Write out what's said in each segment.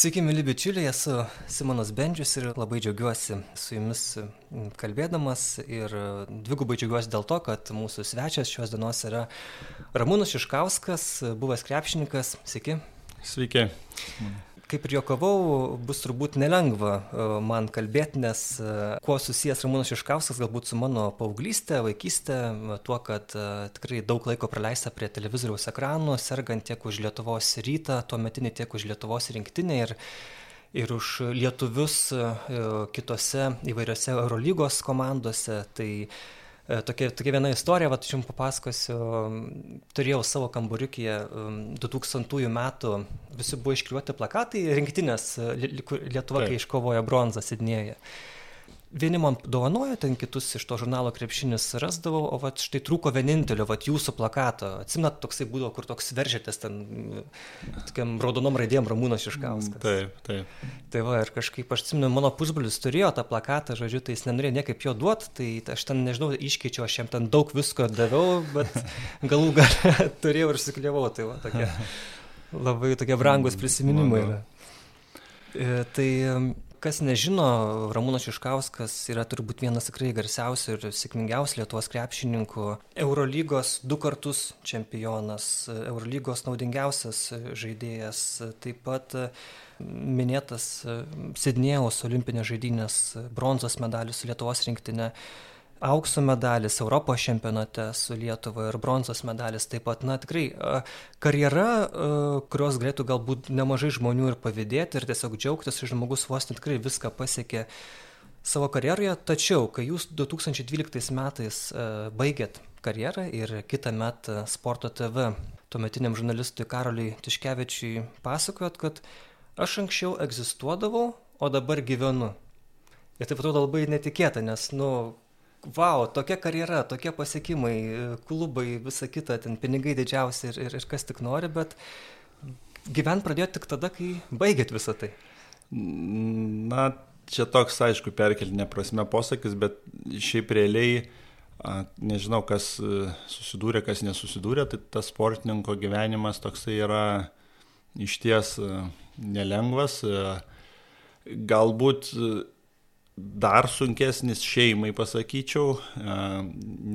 Sveiki, mėly bičiuliai, esu Simonas Bendžius ir labai džiaugiuosi su jumis kalbėdamas ir dvigubai džiaugiuosi dėl to, kad mūsų svečias šios dienos yra Ramūnas Šiškauskas, buvęs krepšininkas. Sveiki. Sveiki kaip ir juokavau, bus turbūt nelengva e, man kalbėti, nes e, kuo susijęs Ramūnas Šiškauskas galbūt su mano paauglystė, vaikystė, tuo, kad e, tikrai daug laiko praleista prie televizoriaus ekranų, sergant tiek už Lietuvos rytą, tuo metinį tiek už Lietuvos rinktinę ir ir už lietuvius kitose įvairiose Eurolygos komandose. Tai E, tokia, tokia viena istorija, va, aš jums papasakosiu, turėjau savo kambariukėje 2000 metų, visi buvo iškliuoti plakatai, rinktinės Lietuva, kai iškovojo bronzą Sidnėje vieni man dovanojo ten kitus iš to žurnalo krepšinis rasdavau o vat štai trūko vienintelio vat jūsų plakato. Atsimenat toksai būdavo kur toks veržiatės ten tokiam raudonom raidėm ramūnas šiškauskas. Taip taip. Tai va ir kažkaip aš atsimenu mano pusbrolis turėjo tą plakatą žodžiu tai jis nenorėjo niekaip jo duot tai aš ten nežinau iškeičiau aš jam ten daug visko daviau bet galų gale turėjau ir sukliavau tai va tokie labai tokie brangus prisiminimai yra. E, tai kas nežino, Ramūnas Šiškauskas yra turbūt vienas tikrai garsiausių ir sėkmingiausių Lietuvos krepšininkų. Eurolygos du kartus čempionas, Eurolygos naudingiausias žaidėjas, taip pat minėtas Sidnėjaus olimpinės žaidynės bronzos medalius su Lietuvos rinktinė aukso medalis Europos čempionate su Lietuva ir bronzos medalis taip pat. Na tikrai karjera, kurios galėtų galbūt nemažai žmonių ir pavydėti ir tiesiog džiaugtis, žmogus vos tikrai viską pasiekė savo karjeroje, tačiau kai jūs 2012 metais baigėt karjerą ir kitą metą Sporto TV tuometiniam žurnalistui Karoliui Tiškevičiui pasakojot, kad aš anksčiau egzistuodavau, o dabar gyvenu. Ir taip atrodo labai netikėta, nes, nu, vau, tokia karjera, tokie pasiekimai, klubai, visa kita, ten pinigai didžiausi ir, ir, ir kas tik nori, bet gyvent pradėjote tik tada, kai baigėt visą tai. Na, čia toks, aišku, perkelinė prasme posakis, bet šiaip realiai, nežinau, kas e, susidūrė, kas nesusidūrė, tai tas sportininko gyvenimas toksai yra iš ties e, nelengvas. E, galbūt dar sunkesnis šeimai, pasakyčiau,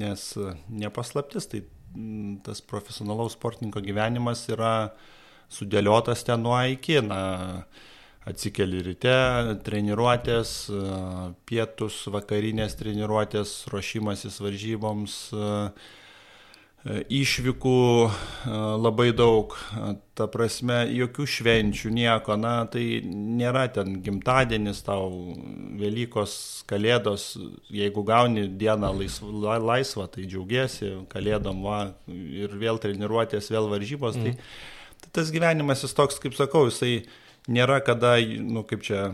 nes nepaslaptis, tai tas profesionalaus sportininko gyvenimas yra sudėliotas ten nuo iki. Na, atsikeli ryte, treniruotės, pietus, vakarinės treniruotės, ruošimasis varžyboms, E, išvykų e, labai daug, e, ta prasme, jokių švenčių, nieko, na, tai nėra ten gimtadienis tau, Velykos, Kalėdos, jeigu gauni dieną laisvą, laisvą tai džiaugiesi, Kalėdom, va, ir vėl treniruotės, vėl varžybos, tai, mm. tai tas gyvenimas jis toks, kaip sakau, jisai nėra kada, nu, kaip čia,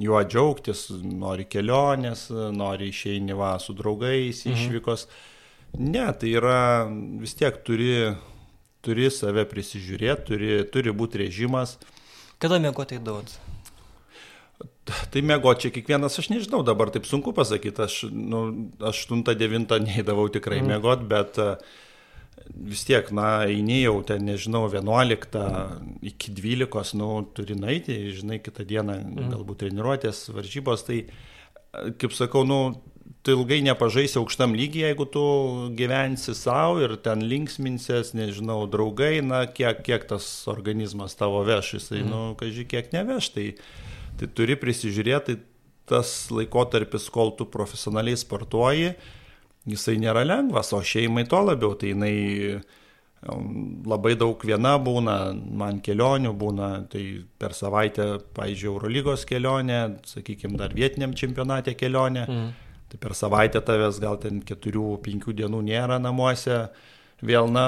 juo džiaugtis, nori kelionės, nori išeini va su draugais, mm. išvykos. Mm Ne, tai yra vis tiek turi, turi save prisižiūrėti, turi, turi būti režimas. Kada mėgoti įduot? Tai mėgo čia kiekvienas, aš nežinau, dabar taip sunku pasakyti, aš nu, 8-9 neįdavau tikrai mm. mėgot, bet e, vis tiek, na, eini jau ten, nežinau, 11 iki 12, nu, turi naiti, žinai, kitą dieną mm. galbūt treniruotės, varžybos, tai, e, kaip sakau, nu, tu ilgai nepažaisi aukštam lygiai, jeigu tu gyvensi savo ir ten linksminsies, nežinau, draugai, na, kiek, kiek tas organizmas tavo veš, jisai, mm. nu, kažkai kiek neveš, tai, tai turi prisižiūrėti, tai tas laikotarpis, kol tu profesionaliai sportuoji, jisai nėra lengvas, o šeimai to labiau, tai jinai labai daug viena būna, man kelionių būna, tai per savaitę, pavyzdžiui, Eurolygos kelionė, sakykime, dar vietiniam čempionate kelionė. Mm Tai per savaitę tavęs gal ten keturių, penkių dienų nėra namuose. Vėl, na,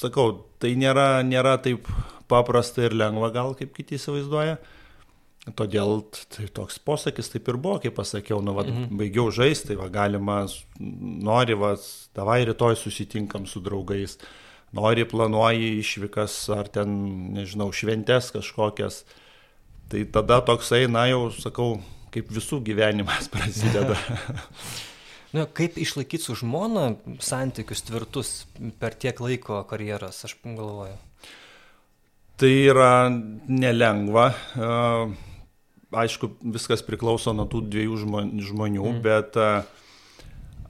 sakau, tai nėra, nėra taip paprasta ir lengva gal, kaip kiti įsivaizduoja. Todėl tai toks posakis taip ir buvo, kaip pasakiau, nu, va, mhm. baigiau žaisti, tai va, galima, nori, va, tavai rytoj susitinkam su draugais, nori planuoji išvykas ar ten, nežinau, šventes kažkokias. Tai tada toksai, na jau, sakau, kaip visų gyvenimas prasideda. Na, kaip išlaikyti su žmona santykius tvirtus per tiek laiko karjeros, aš galvoju. Tai yra nelengva. Aišku, viskas priklauso nuo tų dviejų žmonių, mm. bet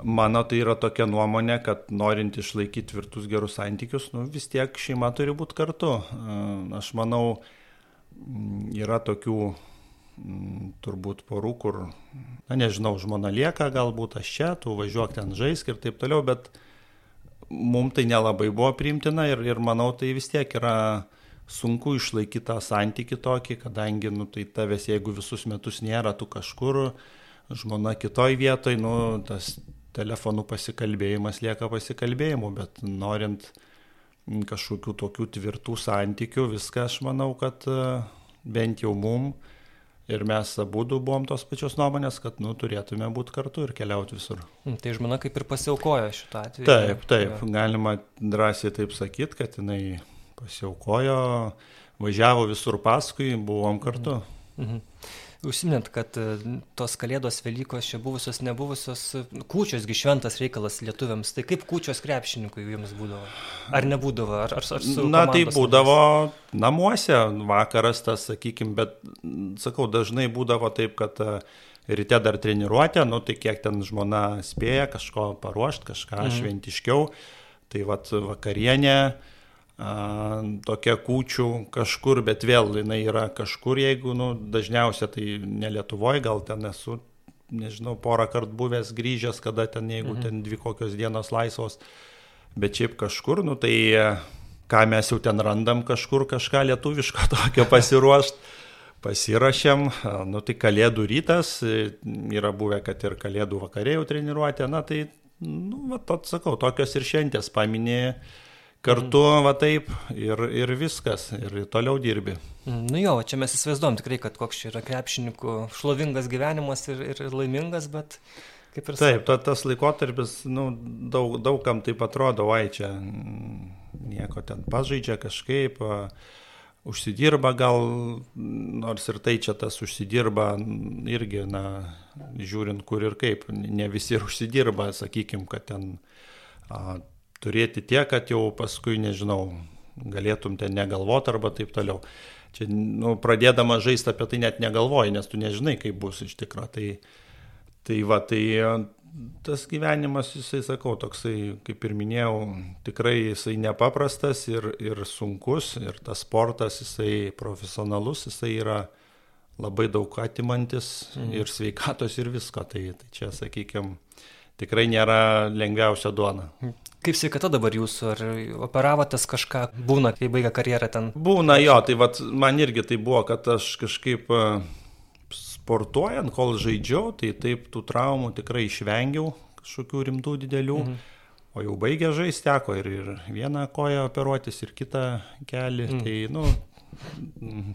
mano tai yra tokia nuomonė, kad norint išlaikyti tvirtus gerus santykius, nu, vis tiek šeima turi būti kartu. Aš manau, yra tokių turbūt porų, kur, na nežinau, žmona lieka, galbūt aš čia, tu važiuok ten žaisk ir taip toliau, bet mums tai nelabai buvo priimtina ir, ir manau, tai vis tiek yra sunku išlaikyti tą santyki tokį, kadangi, nu, tai tavęs, jeigu visus metus nėra, tu kažkur, žmona kitoj vietoj, nu, tas telefonų pasikalbėjimas lieka pasikalbėjimu, bet norint kažkokių tokių tvirtų santykių, viską aš manau, kad e, bent jau mum ir mes abu buvom tos pačios nuomonės, kad nu, turėtume būti kartu ir keliauti visur. Mm, tai žmona kaip ir pasiaukojo šitą atveju. Taip, taip, galima drąsiai taip sakyti, kad jinai pasiaukojo, važiavo visur paskui, buvom kartu. Mhm. Užsiminėt, kad e, tos kalėdos Velykos čia buvusios, nebuvusios, kūčiosgi šventas reikalas lietuviams. Tai kaip kūčios krepšininkui jums būdavo? Ar nebūdavo? Ar, ar, ar Na, tai būdavo narys? namuose vakaras tas, sakykime, bet, sakau, dažnai būdavo taip, kad e, ryte dar treniruotė, nu tai kiek ten žmona spėja kažko paruošti, kažką mhm. šventiškiau. Tai vad vakarienė tokia kūčių kažkur, bet vėl jinai yra kažkur, jeigu, nu, dažniausiai tai ne Lietuvoje, gal ten esu, nežinau, porą kartų buvęs grįžęs, kada ten, jeigu mhm. ten dvi kokios dienos laisvos, bet šiaip kažkur, nu, tai ką mes jau ten randam kažkur kažką lietuviško tokio pasiruošti. Pasirašėm, nu tai kalėdų rytas, yra buvę, kad ir kalėdų vakarėjų treniruotė, na tai, nu, va, to, sakau, tokios ir šventės paminėjai kartu, mm. va taip, ir, ir viskas, ir toliau dirbi. Mm, nu jo, čia mes įsivaizduom tikrai, kad koks čia yra krepšininkų šlovingas gyvenimas ir, ir laimingas, bet kaip ir... Taip, ta, tas laikotarpis, nu, daug, daugam taip atrodo, vai čia nieko ten pažaidžia kažkaip. Užsidirba gal, nors ir tai čia tas užsidirba irgi, na, žiūrint kur ir kaip, ne visi ir užsidirba, sakykim, kad ten a, turėti tiek, kad jau paskui, nežinau, galėtum ten negalvoti arba taip toliau. Čia, nu, pradėdama žaisti apie tai net negalvoji, nes tu nežinai, kaip bus iš tikrųjų. Tai, tai va, tai tas gyvenimas, jisai, sakau, toksai, kaip ir minėjau, tikrai jisai nepaprastas ir, ir sunkus, ir tas sportas, jisai profesionalus, jisai yra labai daug atimantis mm. ir sveikatos ir visko. Tai, tai čia, sakykime, tikrai nėra lengviausia duona. Kaip sveikata dabar jūsų, ar operavotės kažką, būna, kai baigia karjerą ten? Būna jo, tai vat, man irgi tai buvo, kad aš kažkaip e, sportuojant, kol žaidžiau, tai taip tų traumų tikrai išvengiau, kažkokių rimtų didelių. Mhm. O jau baigė žaisti teko ir, ir vieną koją operuotis, ir kitą kelią. Mhm. Tai, nu,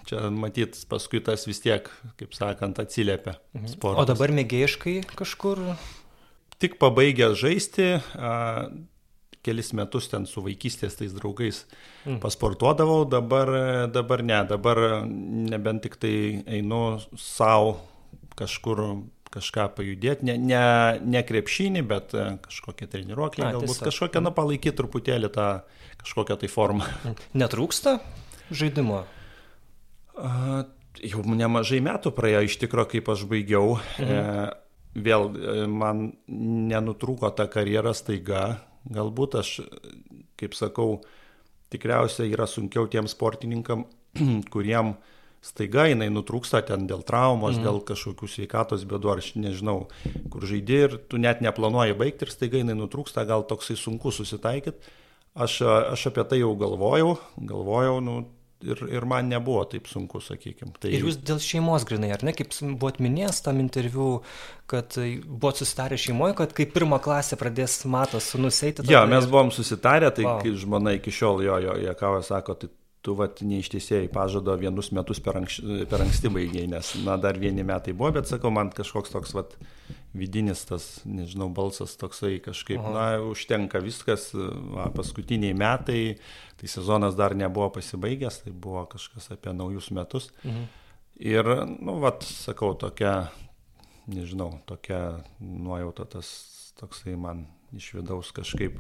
čia matyt, paskui tas vis tiek, kaip sakant, atsiliepia. Mhm. Sportas. O dabar mėgėjiškai kažkur? Tik pabaigęs žaisti, kelis metus ten su vaikystės tais draugais mm. pasportuodavau, dabar, dabar ne, dabar nebent tik tai einu savo kažkur kažką pajudėti, ne, ne, ne krepšinį, bet kažkokią treniruoklį, galbūt tiesiog. kažkokią, na, palaikyti truputėlį tą kažkokią tai formą. Mm. Netrūksta žaidimo? A, jau nemažai metų praėjo iš tikrųjų, kaip aš baigiau. Mhm. E, vėl e, man nenutrūko ta karjera staiga, Galbūt aš, kaip sakau, tikriausiai yra sunkiau tiem sportininkam, kuriem staiga jinai nutrūksta ten dėl traumos, mhm. dėl kažkokių sveikatos bėdų, ar aš nežinau, kur žaidži ir tu net neplanuoji baigti ir staiga jinai nutrūksta, gal toksai sunku susitaikyti. Aš, aš apie tai jau galvojau, galvojau, nu, ir, ir man nebuvo taip sunku, sakykime. Tai... Ir jūs dėl šeimos grinai, ar ne, kaip buvot minėjęs tam interviu, kad buvot susitarę šeimoje, kad kai pirmą klasę pradės matas sunuseiti. Jo, mes buvom susitarę, tai wow. kai žmona iki šiol jo, jo, Jakava sako, tai tu vat neištesėjai pažado vienus metus per, ankš, per anksti baigiai, nes, na, dar vieni metai buvo, bet sakau, man kažkoks toks, vat, vidinis tas, nežinau, balsas toksai kažkaip, Aha. na, užtenka viskas, va, paskutiniai metai, tai sezonas dar nebuvo pasibaigęs, tai buvo kažkas apie naujus metus. Mhm. Ir, nu, vat, sakau, tokia, nežinau, tokia nuojauta tas toksai man iš vidaus kažkaip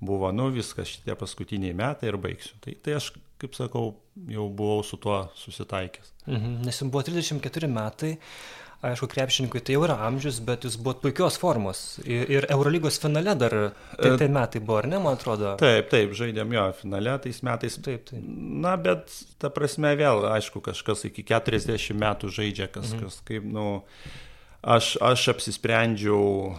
buvo, nu viskas šitie paskutiniai metai ir baigsiu. Tai, tai aš, kaip sakau, jau buvau su tuo susitaikęs. Mhm. Nes jums buvo 34 metai, aišku, krepšininkui tai jau yra amžius, bet jūs buvot puikios formos. Ir, ir Eurolygos finale dar tai, tai metai buvo, ar ne, man atrodo? Taip, taip, žaidėm jo finale tais metais. Taip, taip. Na, bet ta prasme vėl, aišku, kažkas iki 40 metų žaidžia, kas, mhm. kas kaip, nu, aš, aš apsisprendžiau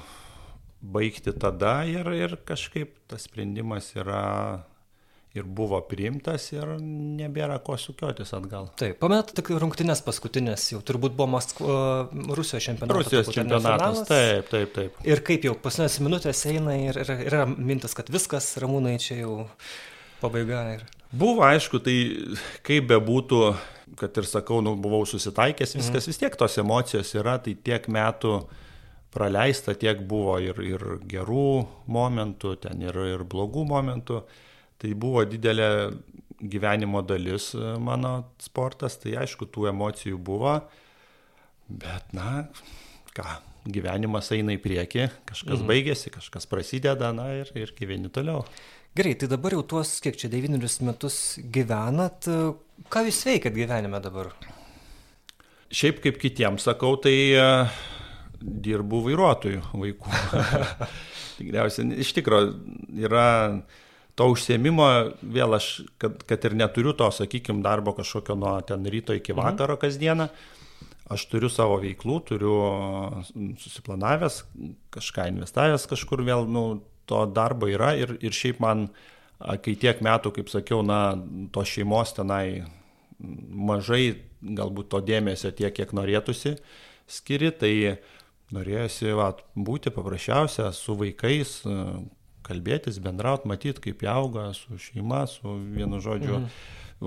baigti tada ir, ir kažkaip tas sprendimas yra ir buvo priimtas ir nebėra ko sukiotis atgal. Taip, pamenat, tik rungtynės paskutinės jau turbūt buvo Maskvo, Rusijos čempionatas. Rusijos čempionatas, taip, taip, taip. Ir kaip jau paskutinės minutės eina ir yra, mintis, kad viskas, ramūnai, čia jau pabaiga. Ir... Buvo aišku, tai kaip bebūtų, kad ir sakau, nu, buvau susitaikęs, viskas mm. vis tiek tos emocijos yra, tai tiek metų praleista, tiek buvo ir, ir gerų momentų, ten ir, ir blogų momentų. Tai buvo didelė gyvenimo dalis e, mano sportas, tai aišku, tų emocijų buvo, bet na, ką, gyvenimas eina į priekį, kažkas mhm. baigėsi, kažkas prasideda, na ir, ir gyveni toliau. Gerai, tai dabar jau tuos, kiek čia, devynerius metus gyvenat, ką jūs veikat gyvenime dabar? Šiaip kaip kitiems sakau, tai uh, dirbu vairuotojų vaikų. Tikriausiai, iš tikrųjų, yra to užsiemimo, vėl aš, kad, kad ir neturiu to, sakykime, darbo kažkokio nuo ten ryto iki mhm. vakaro mhm. kasdieną, aš turiu savo veiklų, turiu susiplanavęs, kažką investavęs kažkur vėl, nu, to darbo yra ir, ir šiaip man, kai tiek metų, kaip sakiau, na, to šeimos tenai mažai galbūt to dėmesio tiek, kiek norėtųsi skiri, tai norėjusi va, būti paprasčiausia su vaikais, kalbėtis, bendrauti, matyti, kaip jie auga su šeima, su vienu žodžiu. Mhm.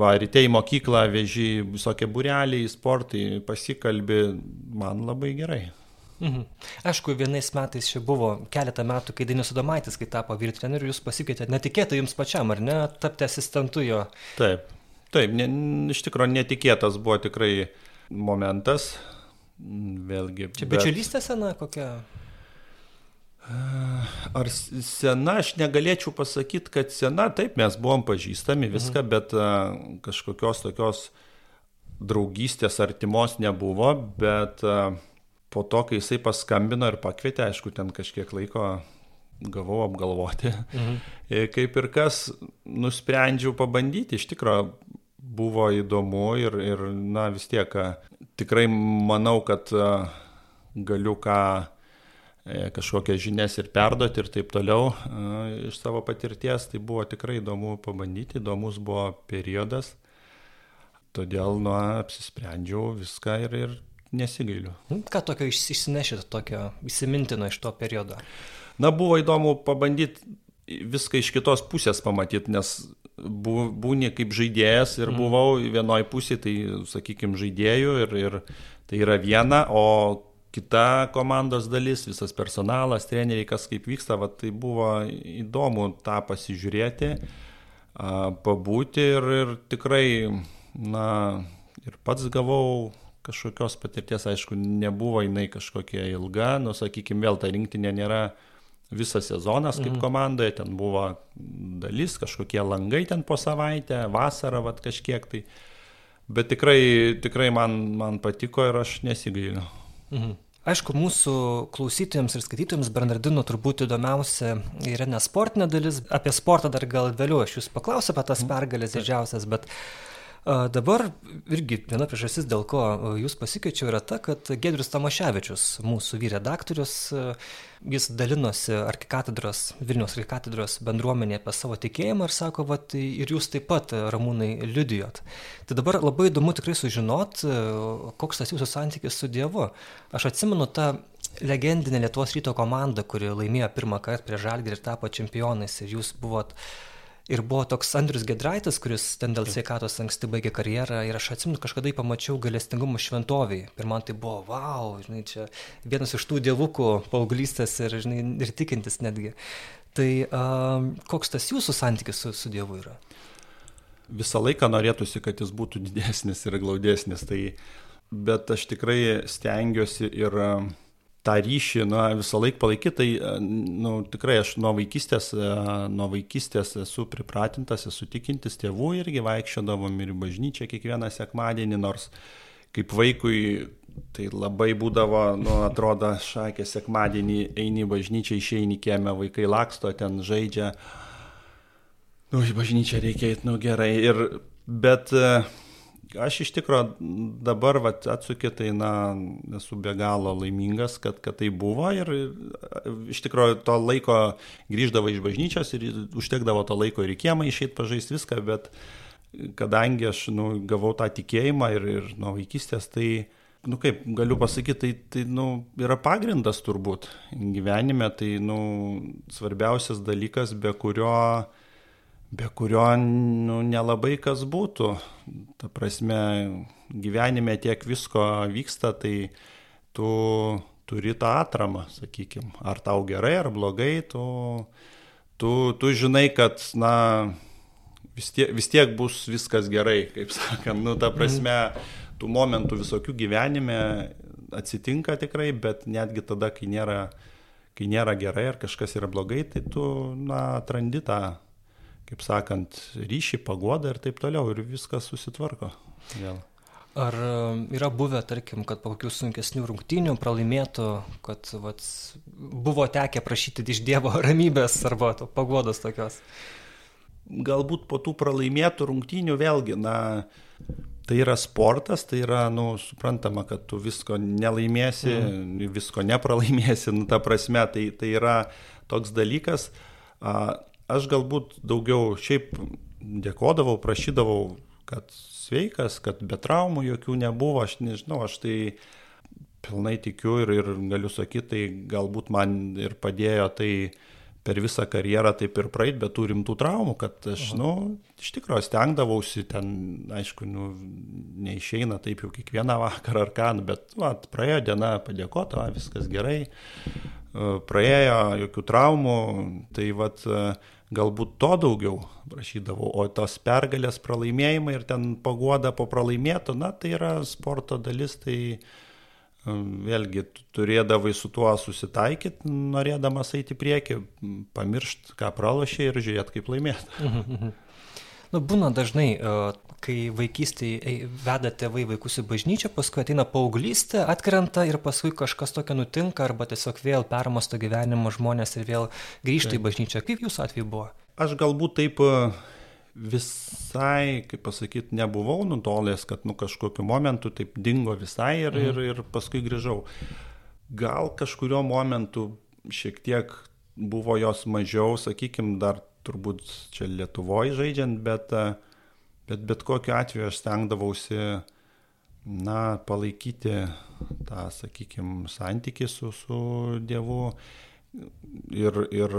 Va, ryte į mokyklą veži visokie bureliai, sportai, pasikalbi, man labai gerai. Mhm. Aišku, vienais metais čia buvo keletą metų, kai Dainis Sudomaitis, kai tapo vyr treneriu, jūs pasikeitėte netikėtai jums pačiam, ar ne, tapti asistentu jo? Taip, taip, ne, iš tikrųjų netikėtas buvo tikrai momentas, vėlgi. Čia bet... bičiulystė sena kokia? Ar sena, aš negalėčiau pasakyti, kad sena, taip, mes buvom pažįstami viską, mhm. bet kažkokios tokios draugystės artimos nebuvo, bet po to, kai jisai paskambino ir pakvietė, aišku, ten kažkiek laiko gavau apgalvoti, mhm. kaip ir kas, nusprendžiau pabandyti, iš tikrųjų buvo įdomu ir, ir na vis tiek, tikrai manau, kad galiu ką E, kažkokias žinias ir perduoti ir taip toliau e, iš savo patirties, tai buvo tikrai įdomu pabandyti, įdomus buvo periodas, todėl nu, apsisprendžiau viską ir, ir nesigailiu. Nu, ką tokio išsinešit, tokio įsimintino iš to periodo? Na, buvo įdomu pabandyti viską iš kitos pusės pamatyti, nes būni kaip žaidėjas ir mm. buvau vienoje pusėje, tai sakykime, žaidėjų ir, ir tai yra viena, o kita komandos dalis, visas personalas, treneriai, kas kaip vyksta, va, tai buvo įdomu tą pasižiūrėti, pabūti ir, ir tikrai, na, ir pats gavau kažkokios patirties, aišku, nebuvo jinai kažkokia ilga, nu, sakykime, vėl ta rinktinė nėra visas sezonas kaip mhm. komandoje, ten buvo dalis, kažkokie langai ten po savaitę, vasarą, va, kažkiek tai. Bet tikrai, tikrai man, man patiko ir aš nesigailiu. Mhm. Aišku, mūsų klausytojams ir skaitytojams Bernardino turbūt įdomiausia yra ne sportinė dalis, apie sportą dar gal vėliau aš jūs paklausiu apie tas mhm. pergalės didžiausias, bet Dabar irgi viena priežastis, dėl ko jūs pasikeičiau, yra ta, kad Gedrius Tamaševičius, mūsų vyredaktorius, jis dalinosi arkikatedros, Vilnius arkikatedros bendruomenė apie savo tikėjimą ir sako, va, tai ir jūs taip pat, Ramūnai, liudijot. Tai dabar labai įdomu tikrai sužinot, koks tas jūsų santykis su Dievu. Aš atsimenu tą legendinę Lietuvos ryto komandą, kuri laimėjo pirmą kartą prie Žalgirį ir tapo čempionais ir jūs buvot uh, Ir buvo toks Andrius Gedraitas, kuris ten dėl sveikatos anksti baigė karjerą ir aš atsimenu, kažkada jį pamačiau galestingumo šventoviai. Ir man tai buvo, wow, žinai, čia vienas iš tų dievukų paauglystės ir, žinai, ir tikintis netgi. Tai um, koks tas jūsų santykis su, su Dievu yra? Visą laiką norėtųsi, kad jis būtų didesnis ir glaudesnis. Tai, bet aš tikrai stengiuosi ir tą ryšį, na, visą laiką palaikyti, tai, na, nu, tikrai aš nuo vaikystės, nuo vaikystės esu pripratintas, esu tikintis tėvų irgi vaikščiodavom ir bažnyčią kiekvieną sekmadienį, nors kaip vaikui tai labai būdavo, nu, atrodo, šakė sekmadienį eini bažnyčią, išeini kiemę, vaikai laksto, ten žaidžia, nu, į bažnyčią reikia eiti, nu, gerai, ir, bet aš iš tikrųjų dabar vat, atsukė, tai na, esu be galo laimingas, kad, kad tai buvo ir iš tikrųjų to laiko grįždavo iš bažnyčios ir užtekdavo to laiko ir į kiemą išeiti pažaisti viską, bet kadangi aš nu, gavau tą tikėjimą ir, ir nuo vaikystės, tai, nu kaip galiu pasakyti, tai, tai nu, yra pagrindas turbūt gyvenime, tai nu, svarbiausias dalykas, be kurio be kurio nu, nelabai kas būtų. Ta prasme, gyvenime tiek visko vyksta, tai tu turi tą atramą, sakykime. Ar tau gerai, ar blogai, tu, tu, tu žinai, kad, na, vis tiek, vis tiek bus viskas gerai, kaip sakant. Nu, ta prasme, tų momentų visokių gyvenime atsitinka tikrai, bet netgi tada, kai nėra, kai nėra gerai ar kažkas yra blogai, tai tu, na, atrandi tą kaip sakant, ryšį, pagodą ir taip toliau ir viskas susitvarko. Vėl. Ar e, yra buvę, tarkim, kad po kokių sunkesnių rungtynių pralaimėtų, kad vat, buvo tekę prašyti iš Dievo ramybės arba to pagodos tokios? Galbūt po tų pralaimėtų rungtynių vėlgi, na, tai yra sportas, tai yra, nu, suprantama, kad tu visko nelaimėsi, mm. visko nepralaimėsi, nu, ta prasme, tai, tai yra toks dalykas. A, aš galbūt daugiau šiaip dėkodavau, prašydavau, kad sveikas, kad be traumų jokių nebuvo, aš nežinau, aš tai pilnai tikiu ir, ir galiu sakyti, tai galbūt man ir padėjo tai per visą karjerą taip ir praeit, bet tų rimtų traumų, kad aš, Aha. nu, iš tikrųjų stengdavausi, ten, aišku, nu, neišeina taip jau kiekvieną vakarą ar ką, nu, bet, va, praėjo diena, padėkota, viskas gerai, praėjo jokių traumų, tai, va, galbūt to daugiau prašydavau, o tos pergalės pralaimėjimai ir ten pagoda po pralaimėto, na tai yra sporto dalis, tai um, vėlgi turėdavai su tuo susitaikyti, norėdamas eiti prieki, pamiršti, ką pralašė ir žiūrėti, kaip laimėti. Nu, būna dažnai, e, kai vaikystėje veda tėvai vaikus į bažnyčią, paskui ateina paauglystė, atkrenta ir paskui kažkas tokio nutinka, arba tiesiog vėl permasto gyvenimo žmonės ir vėl grįžta į bažnyčią. Kaip jūsų atveju buvo? Aš galbūt taip e, visai, kaip pasakyti, nebuvau nutolęs, kad nu kažkokiu momentu taip dingo visai ir, mhm. ir, ir paskui grįžau. Gal kažkurio momentu šiek tiek buvo jos mažiau, sakykime, dar turbūt čia Lietuvoje žaidžiant, bet, bet bet kokiu atveju aš stengdavausi, na, palaikyti tą, sakykime, santyki su, su Dievu. Ir, ir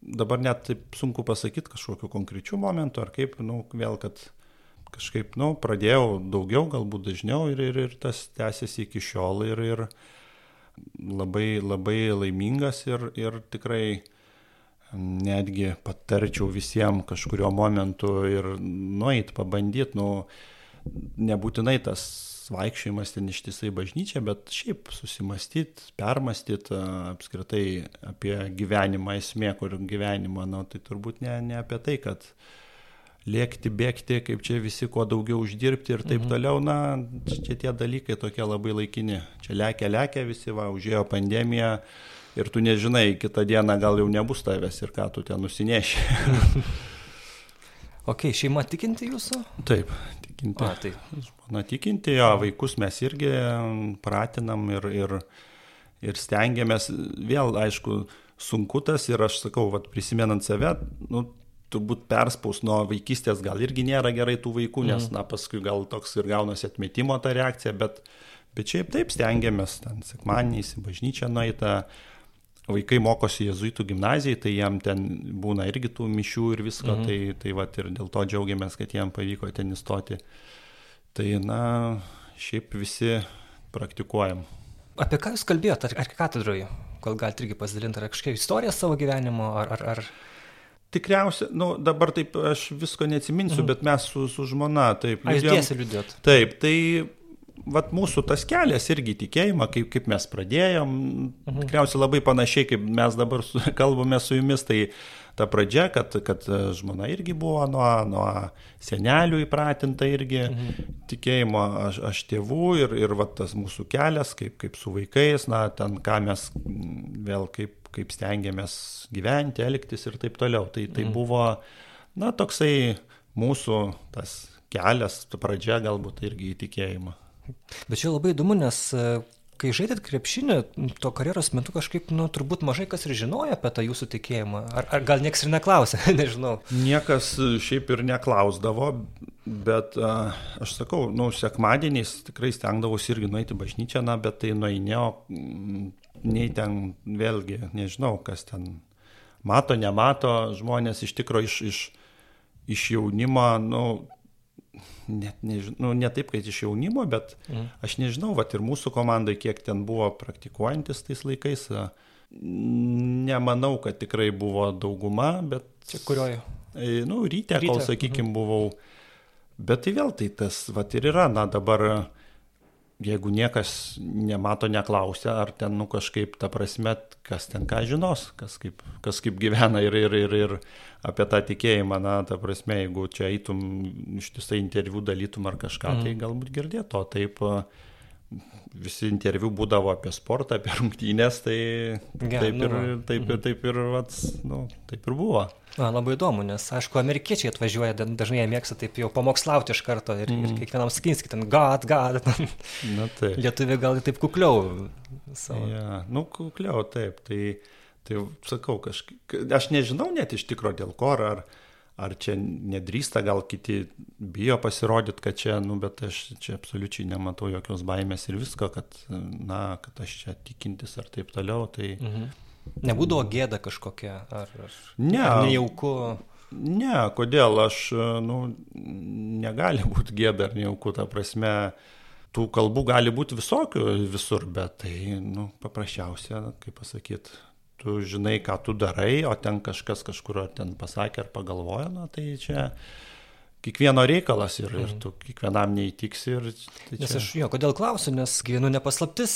dabar net taip sunku pasakyti kažkokiu konkrečiu momentu, ar kaip, nu, vėl, kad kažkaip, nu, pradėjau daugiau, galbūt dažniau ir, ir, ir tas tęsiasi iki šiol ir, ir labai, labai laimingas ir, ir tikrai netgi patarčiau visiems kažkurio momentu ir nueit, pabandyti, nu, nebūtinai tas vaikščiojimas ten ištisai bažnyčia, bet šiaip susimastyti, permastyti apskritai apie gyvenimą, esmė, kur gyvenimą, nu, tai turbūt ne, ne apie tai, kad lėkti, bėgti, kaip čia visi kuo daugiau uždirbti ir taip mhm. toliau, na, čia tie dalykai tokie labai laikini. Čia lekia, lekia visi, va, užėjo pandemija, ir tu nežinai, kitą dieną gal jau nebus tavęs ir ką tu ten nusineši. ok, šeima tikinti jūsų? Taip, tikinti. A, tai. Na, tikinti, jo, vaikus mes irgi pratinam ir, ir, ir stengiamės, vėl, aišku, sunku tas ir aš sakau, vat, prisimenant save, nu, turbūt perspaus nuo vaikystės gal irgi nėra gerai tų vaikų, nes, mm. na, paskui gal toks ir gaunasi atmetimo ta reakcija, bet, bet šiaip taip stengiamės, ten sekmaniais į bažnyčią nueitą, vaikai mokosi jezuitų gimnazijai, tai jam ten būna irgi tų mišių ir visko, mhm. tai, tai va ir dėl to džiaugiamės, kad jam pavyko ten įstoti. Tai na, šiaip visi praktikuojam. Apie ką Jūs kalbėjote, ar, ar katedroje? Gal galite irgi pasidalinti, ar kažkokia istorija savo gyvenimo, ar... ar, ar... Tikriausiai, nu, dabar taip aš visko neatsiminsiu, mhm. bet mes su, su žmona taip. Ar jūs tiesiai liūdėt? Taip, tai vat mūsų tas kelias irgi tikėjimą, kaip, kaip mes pradėjom, mhm. tikriausiai labai panašiai, kaip mes dabar su, kalbame su jumis, tai ta pradžia, kad, kad žmona irgi buvo nuo, nuo senelių įpratinta irgi mhm. tikėjimo, aš, aš tėvų ir, ir vat, tas mūsų kelias, kaip, kaip su vaikais, na, ten ką mes vėl kaip, kaip stengiamės gyventi, elgtis ir taip toliau. Tai, tai mhm. buvo, na, toksai mūsų tas kelias, pradžia galbūt irgi į tikėjimą. Bet čia labai įdomu, nes e, kai žaidėt krepšinį, to karjeros metu kažkaip, nu, turbūt mažai kas ir žinojo apie tą jūsų tikėjimą. Ar, ar gal niekas ir neklausė, nežinau. Niekas šiaip ir neklausdavo, bet uh, aš sakau, nu, sekmadieniais tikrai stengdavausi irgi nueiti bažnyčią, na, bet tai nueinėjo, nei ten vėlgi, nežinau, kas ten mato, nemato, žmonės iš tikrųjų iš, iš, iš jaunimo, nu, net nežinau, nu, ne taip, kad iš jaunimo, bet mhm. aš nežinau, va ir mūsų komandai, kiek ten buvo praktikuojantis tais laikais, nemanau, kad tikrai buvo dauguma, bet... Čia kurioje? Nu, ryte, ryte. kol, sakykime, mhm. buvau. Bet tai vėl tai tas, va ir yra, na dabar jeigu niekas nemato, neklausia, ar ten, nu, kažkaip, ta prasme, kas ten ką žinos, kas kaip, kas kaip gyvena ir, ir, ir, ir apie tą tikėjimą, na, ta prasme, jeigu čia eitum ištisai interviu dalytum ar kažką, mm. tai galbūt girdėto, taip visi interviu būdavo apie sportą, apie rungtynės, tai ja, taip, nu, ir, taip, mhm. ir, taip ir, vats, nu, taip ir buvo. Na, labai įdomu, nes, aišku, amerikiečiai atvažiuoja, dažnai jie mėgsta taip jau pamokslauti iš karto ir, mm. ir kiekvienam skinski ten God, God. Na, taip. Lietuviai gal taip kukliau. Savo. Ja, nu, kukliau, taip. Tai, tai sakau, kažkaip, aš nežinau net iš tikro dėl ko, ar, ar čia nedrįsta, gal kiti bijo pasirodyti, kad čia, nu, bet aš čia absoliučiai nematau jokios baimės ir visko, kad, na, kad aš čia tikintis ar taip toliau. Tai, mhm Nebūdavo gėda kažkokia, ar, ar, ne, ar nejauku? Ne, kodėl aš, nu, negali būti gėda ar nejauku, ta prasme, tų kalbų gali būti visokių visur, bet tai, nu, paprasčiausia, kaip pasakyti, tu žinai, ką tu darai, o ten kažkas kažkur ar ten pasakė ar pagalvojo, na, tai čia kiekvieno reikalas ir, ir tu kiekvienam neįtiksi. Ir, tai čia... Nes aš jo, kodėl klausiu, nes gyvenu nepaslaptis,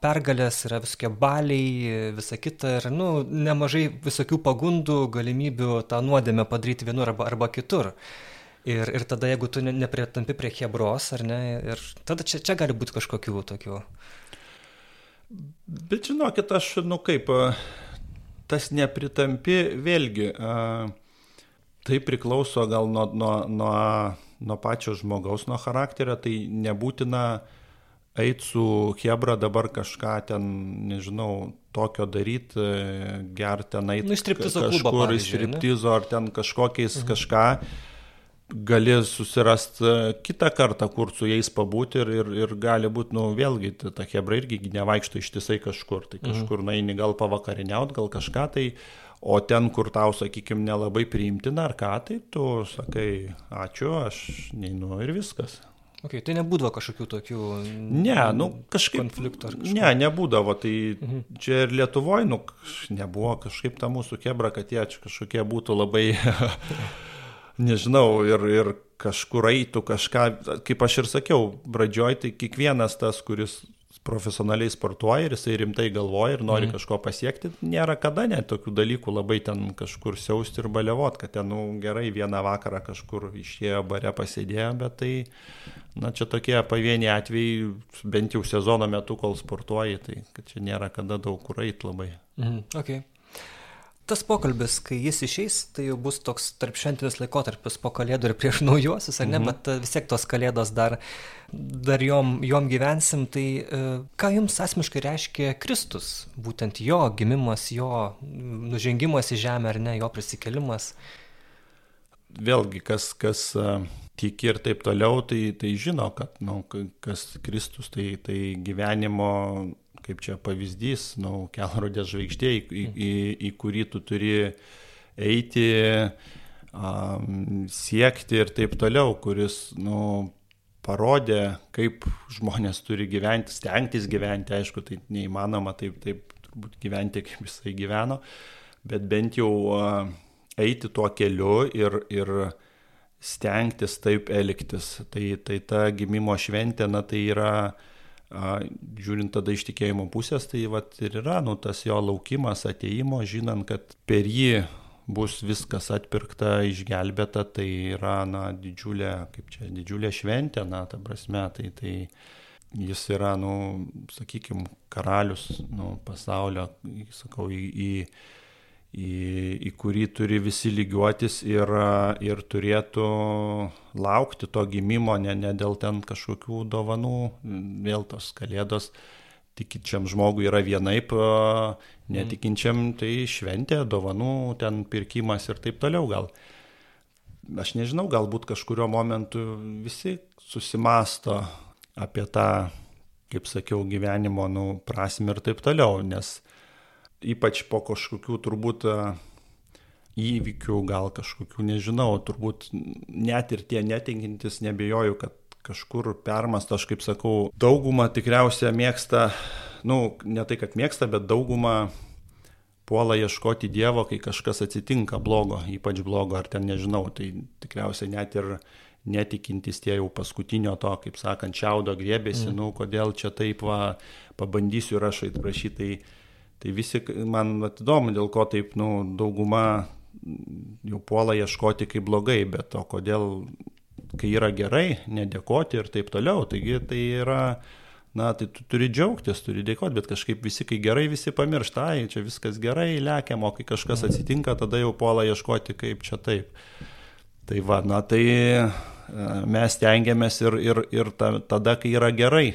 pergalės, yra visokie baliai, visa kita ir, nu, nemažai visokių pagundų, galimybių tą nuodėmę padaryti vienur arba, arba kitur. Ir, ir tada, jeigu tu nepritampi prie hebros, ar ne, ir tada čia, čia gali būti kažkokių tokių. Bet žinokit, aš, nu kaip, tas nepritampi, vėlgi, tai priklauso gal nuo, nuo, nuo, nuo pačio žmogaus, nuo charakterio, tai nebūtina uh, eit su Hebra dabar kažką ten, nežinau, tokio daryti, gerti ten eit nu, kažkur į striptizo ar ten kažkokiais mhm. kažką, gali susirasti e, kitą kartą, kur su jais pabūti ir, ir, ir gali būti, nu vėlgi, ta Hebra irgi nevaikšto ištisai kažkur, tai mhm. kažkur mhm. naini gal pavakariniaut, gal kažką tai, o ten, kur tau, sakykime, nelabai priimtina ar ką, tai tu sakai, ačiū, aš neinu ir viskas. Okay, tai nebūdavo kažkokių tokių ne, nu, kažkaip, konfliktų ar kažko. Ne, nebūdavo. Tai mhm. čia ir Lietuvoje nu, nebuvo kažkaip ta mūsų kebra, kad jie čia kažkokie būtų labai, nežinau, ir, ir kažkur eitų kažką, kaip aš ir sakiau, pradžioj, tai kiekvienas tas, kuris profesionaliai sportuoja ir jisai rimtai galvoja ir nori mm. kažko pasiekti, nėra kada net tokių dalykų labai ten kažkur siausti ir baliavot, kad ten, nu, gerai, vieną vakarą kažkur išėjo bare pasėdėjo, bet tai, na, čia tokie pavieniai atvejai, bent jau sezono metu, kol sportuoji, tai čia nėra kada daug kur eiti labai. Mm. Okay tas pokalbis, kai jis išeis, tai jau bus toks tarp šventinis laikotarpis po kalėdų ir prieš naujuosius, ar ne, mhm. bet e, vis tiek tos kalėdos dar, dar jom, jom gyvensim. Tai e, ką jums asmeniškai reiškia Kristus, būtent jo gimimas, jo nužengimas į žemę ar ne, jo prisikelimas? Vėlgi, kas, kas e, tiki ir taip toliau, tai, tai žino, kad nu, kas Kristus, tai, tai gyvenimo kaip čia pavyzdys, nu, kelrodės žvaigždė, į, į, į, į kurį tu turi eiti, um, siekti ir taip toliau, kuris, nu, parodė, kaip žmonės turi gyventi, stengtis gyventi, aišku, tai neįmanoma taip, taip turbūt gyventi, kaip jisai gyveno, bet bent jau uh, eiti tuo keliu ir, ir stengtis taip elgtis. Tai, tai ta gimimo šventė, na tai yra, a, žiūrint tada iš tikėjimo pusės, tai vat ir yra, nu, tas jo laukimas, ateimo, žinant, kad per jį bus viskas atpirkta, išgelbėta, tai yra, na, didžiulė, kaip čia, didžiulė šventė, na, ta prasme, tai, tai jis yra, nu, sakykime, karalius, nu, pasaulio, sakau, į, į į, į kurį turi visi lygiuotis ir, ir turėtų laukti to gimimo, ne, ne dėl ten kažkokių dovanų, vėl tos kalėdos. Tikinčiam žmogui yra vienaip, netikinčiam tai šventė, dovanų, ten pirkimas ir taip toliau gal. Aš nežinau, galbūt kažkurio momentu visi susimasto apie tą, kaip sakiau, gyvenimo nu, prasme ir taip toliau, nes ypač po kažkokių turbūt e, įvykių, gal kažkokių, nežinau, turbūt net ir tie netinkintis nebejoju, kad kažkur permastą, aš kaip sakau, daugumą tikriausiai mėgsta, nu, ne tai, kad mėgsta, bet daugumą puola ieškoti Dievo, kai kažkas atsitinka blogo, ypač blogo, ar ten nežinau, tai tikriausiai net ir netikintis tie jau paskutinio to, kaip sakant, čiaudo griebėsi, mm. nu, kodėl čia taip va, pabandysiu ir aš atprašyti. Tai Tai visi, man įdomu, dėl ko taip, nu, dauguma jau puola ieškoti kaip blogai, bet o kodėl, kai yra gerai, nedėkoti ir taip toliau. Taigi tai yra, na, tai tu turi džiaugtis, turi dėkoti, bet kažkaip visi, kai gerai, visi pamiršta, ai, čia viskas gerai, lekiam, o kai kažkas atsitinka, tada jau puola ieškoti kaip čia taip. Tai va, na, tai e, mes tengiamės ir, ir, ir ta, tada, kai yra gerai,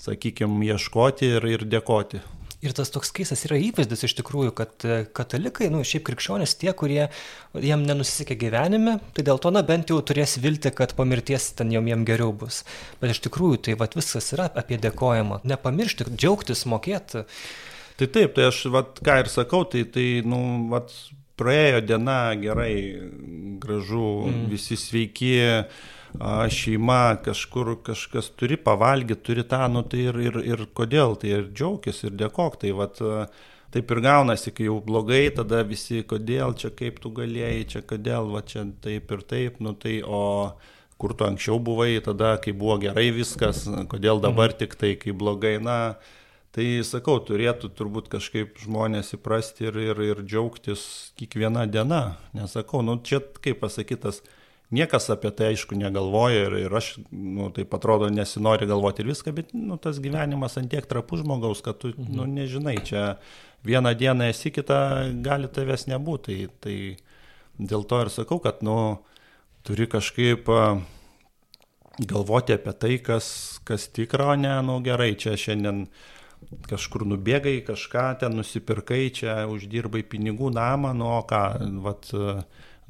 sakykime, ieškoti ir, ir dėkoti. Ir tas toks keistas yra įvaizdis iš tikrųjų, kad e, katalikai, nu šiaip krikščionys, tie, kurie jiem nenusisekė gyvenime, tai dėl to, na bent jau turės vilti, kad po mirties ten jom jiem geriau bus. Bet iš tikrųjų tai vat, viskas yra apie dėkojimą. Nepamiršti, džiaugtis, mokėti. Tai taip, tai aš, vat, ką ir sakau, tai, tai nu, vat, praėjo diena gerai, gražu, mm. visi sveiki šeima kažkur kažkas turi pavalgyti, turi tą, nu tai ir, ir, ir kodėl, tai ir džiaugtis, ir dėkok, tai vat, taip ir gaunasi, kai jau blogai, tada visi, kodėl čia kaip tu galėjai, čia kodėl, va čia taip ir taip, nu tai o kur tu anksčiau buvai, tada kai buvo gerai viskas, kodėl dabar tik tai, kai blogai, na, Tai sakau, turėtų turbūt kažkaip žmonės įprasti ir, ir, ir džiaugtis kiekvieną dieną. Nesakau, nu čia kaip pasakytas, Niekas apie tai aišku negalvoja ir, ir aš, nu, taip atrodo, nesinori galvoti ir viską, bet nu, tas gyvenimas antiek trapų žmogaus, kad tu mhm. nu, nežinai, čia vieną dieną esi, kitą gali tavęs nebūti. Tai, tai dėl to ir sakau, kad nu, turi kažkaip galvoti apie tai, kas, kas tikra, o ne, nu gerai, čia šiandien kažkur nubėgai, kažką ten nusipirkai, čia uždirbai pinigų namą, nu o ką, vat, uh,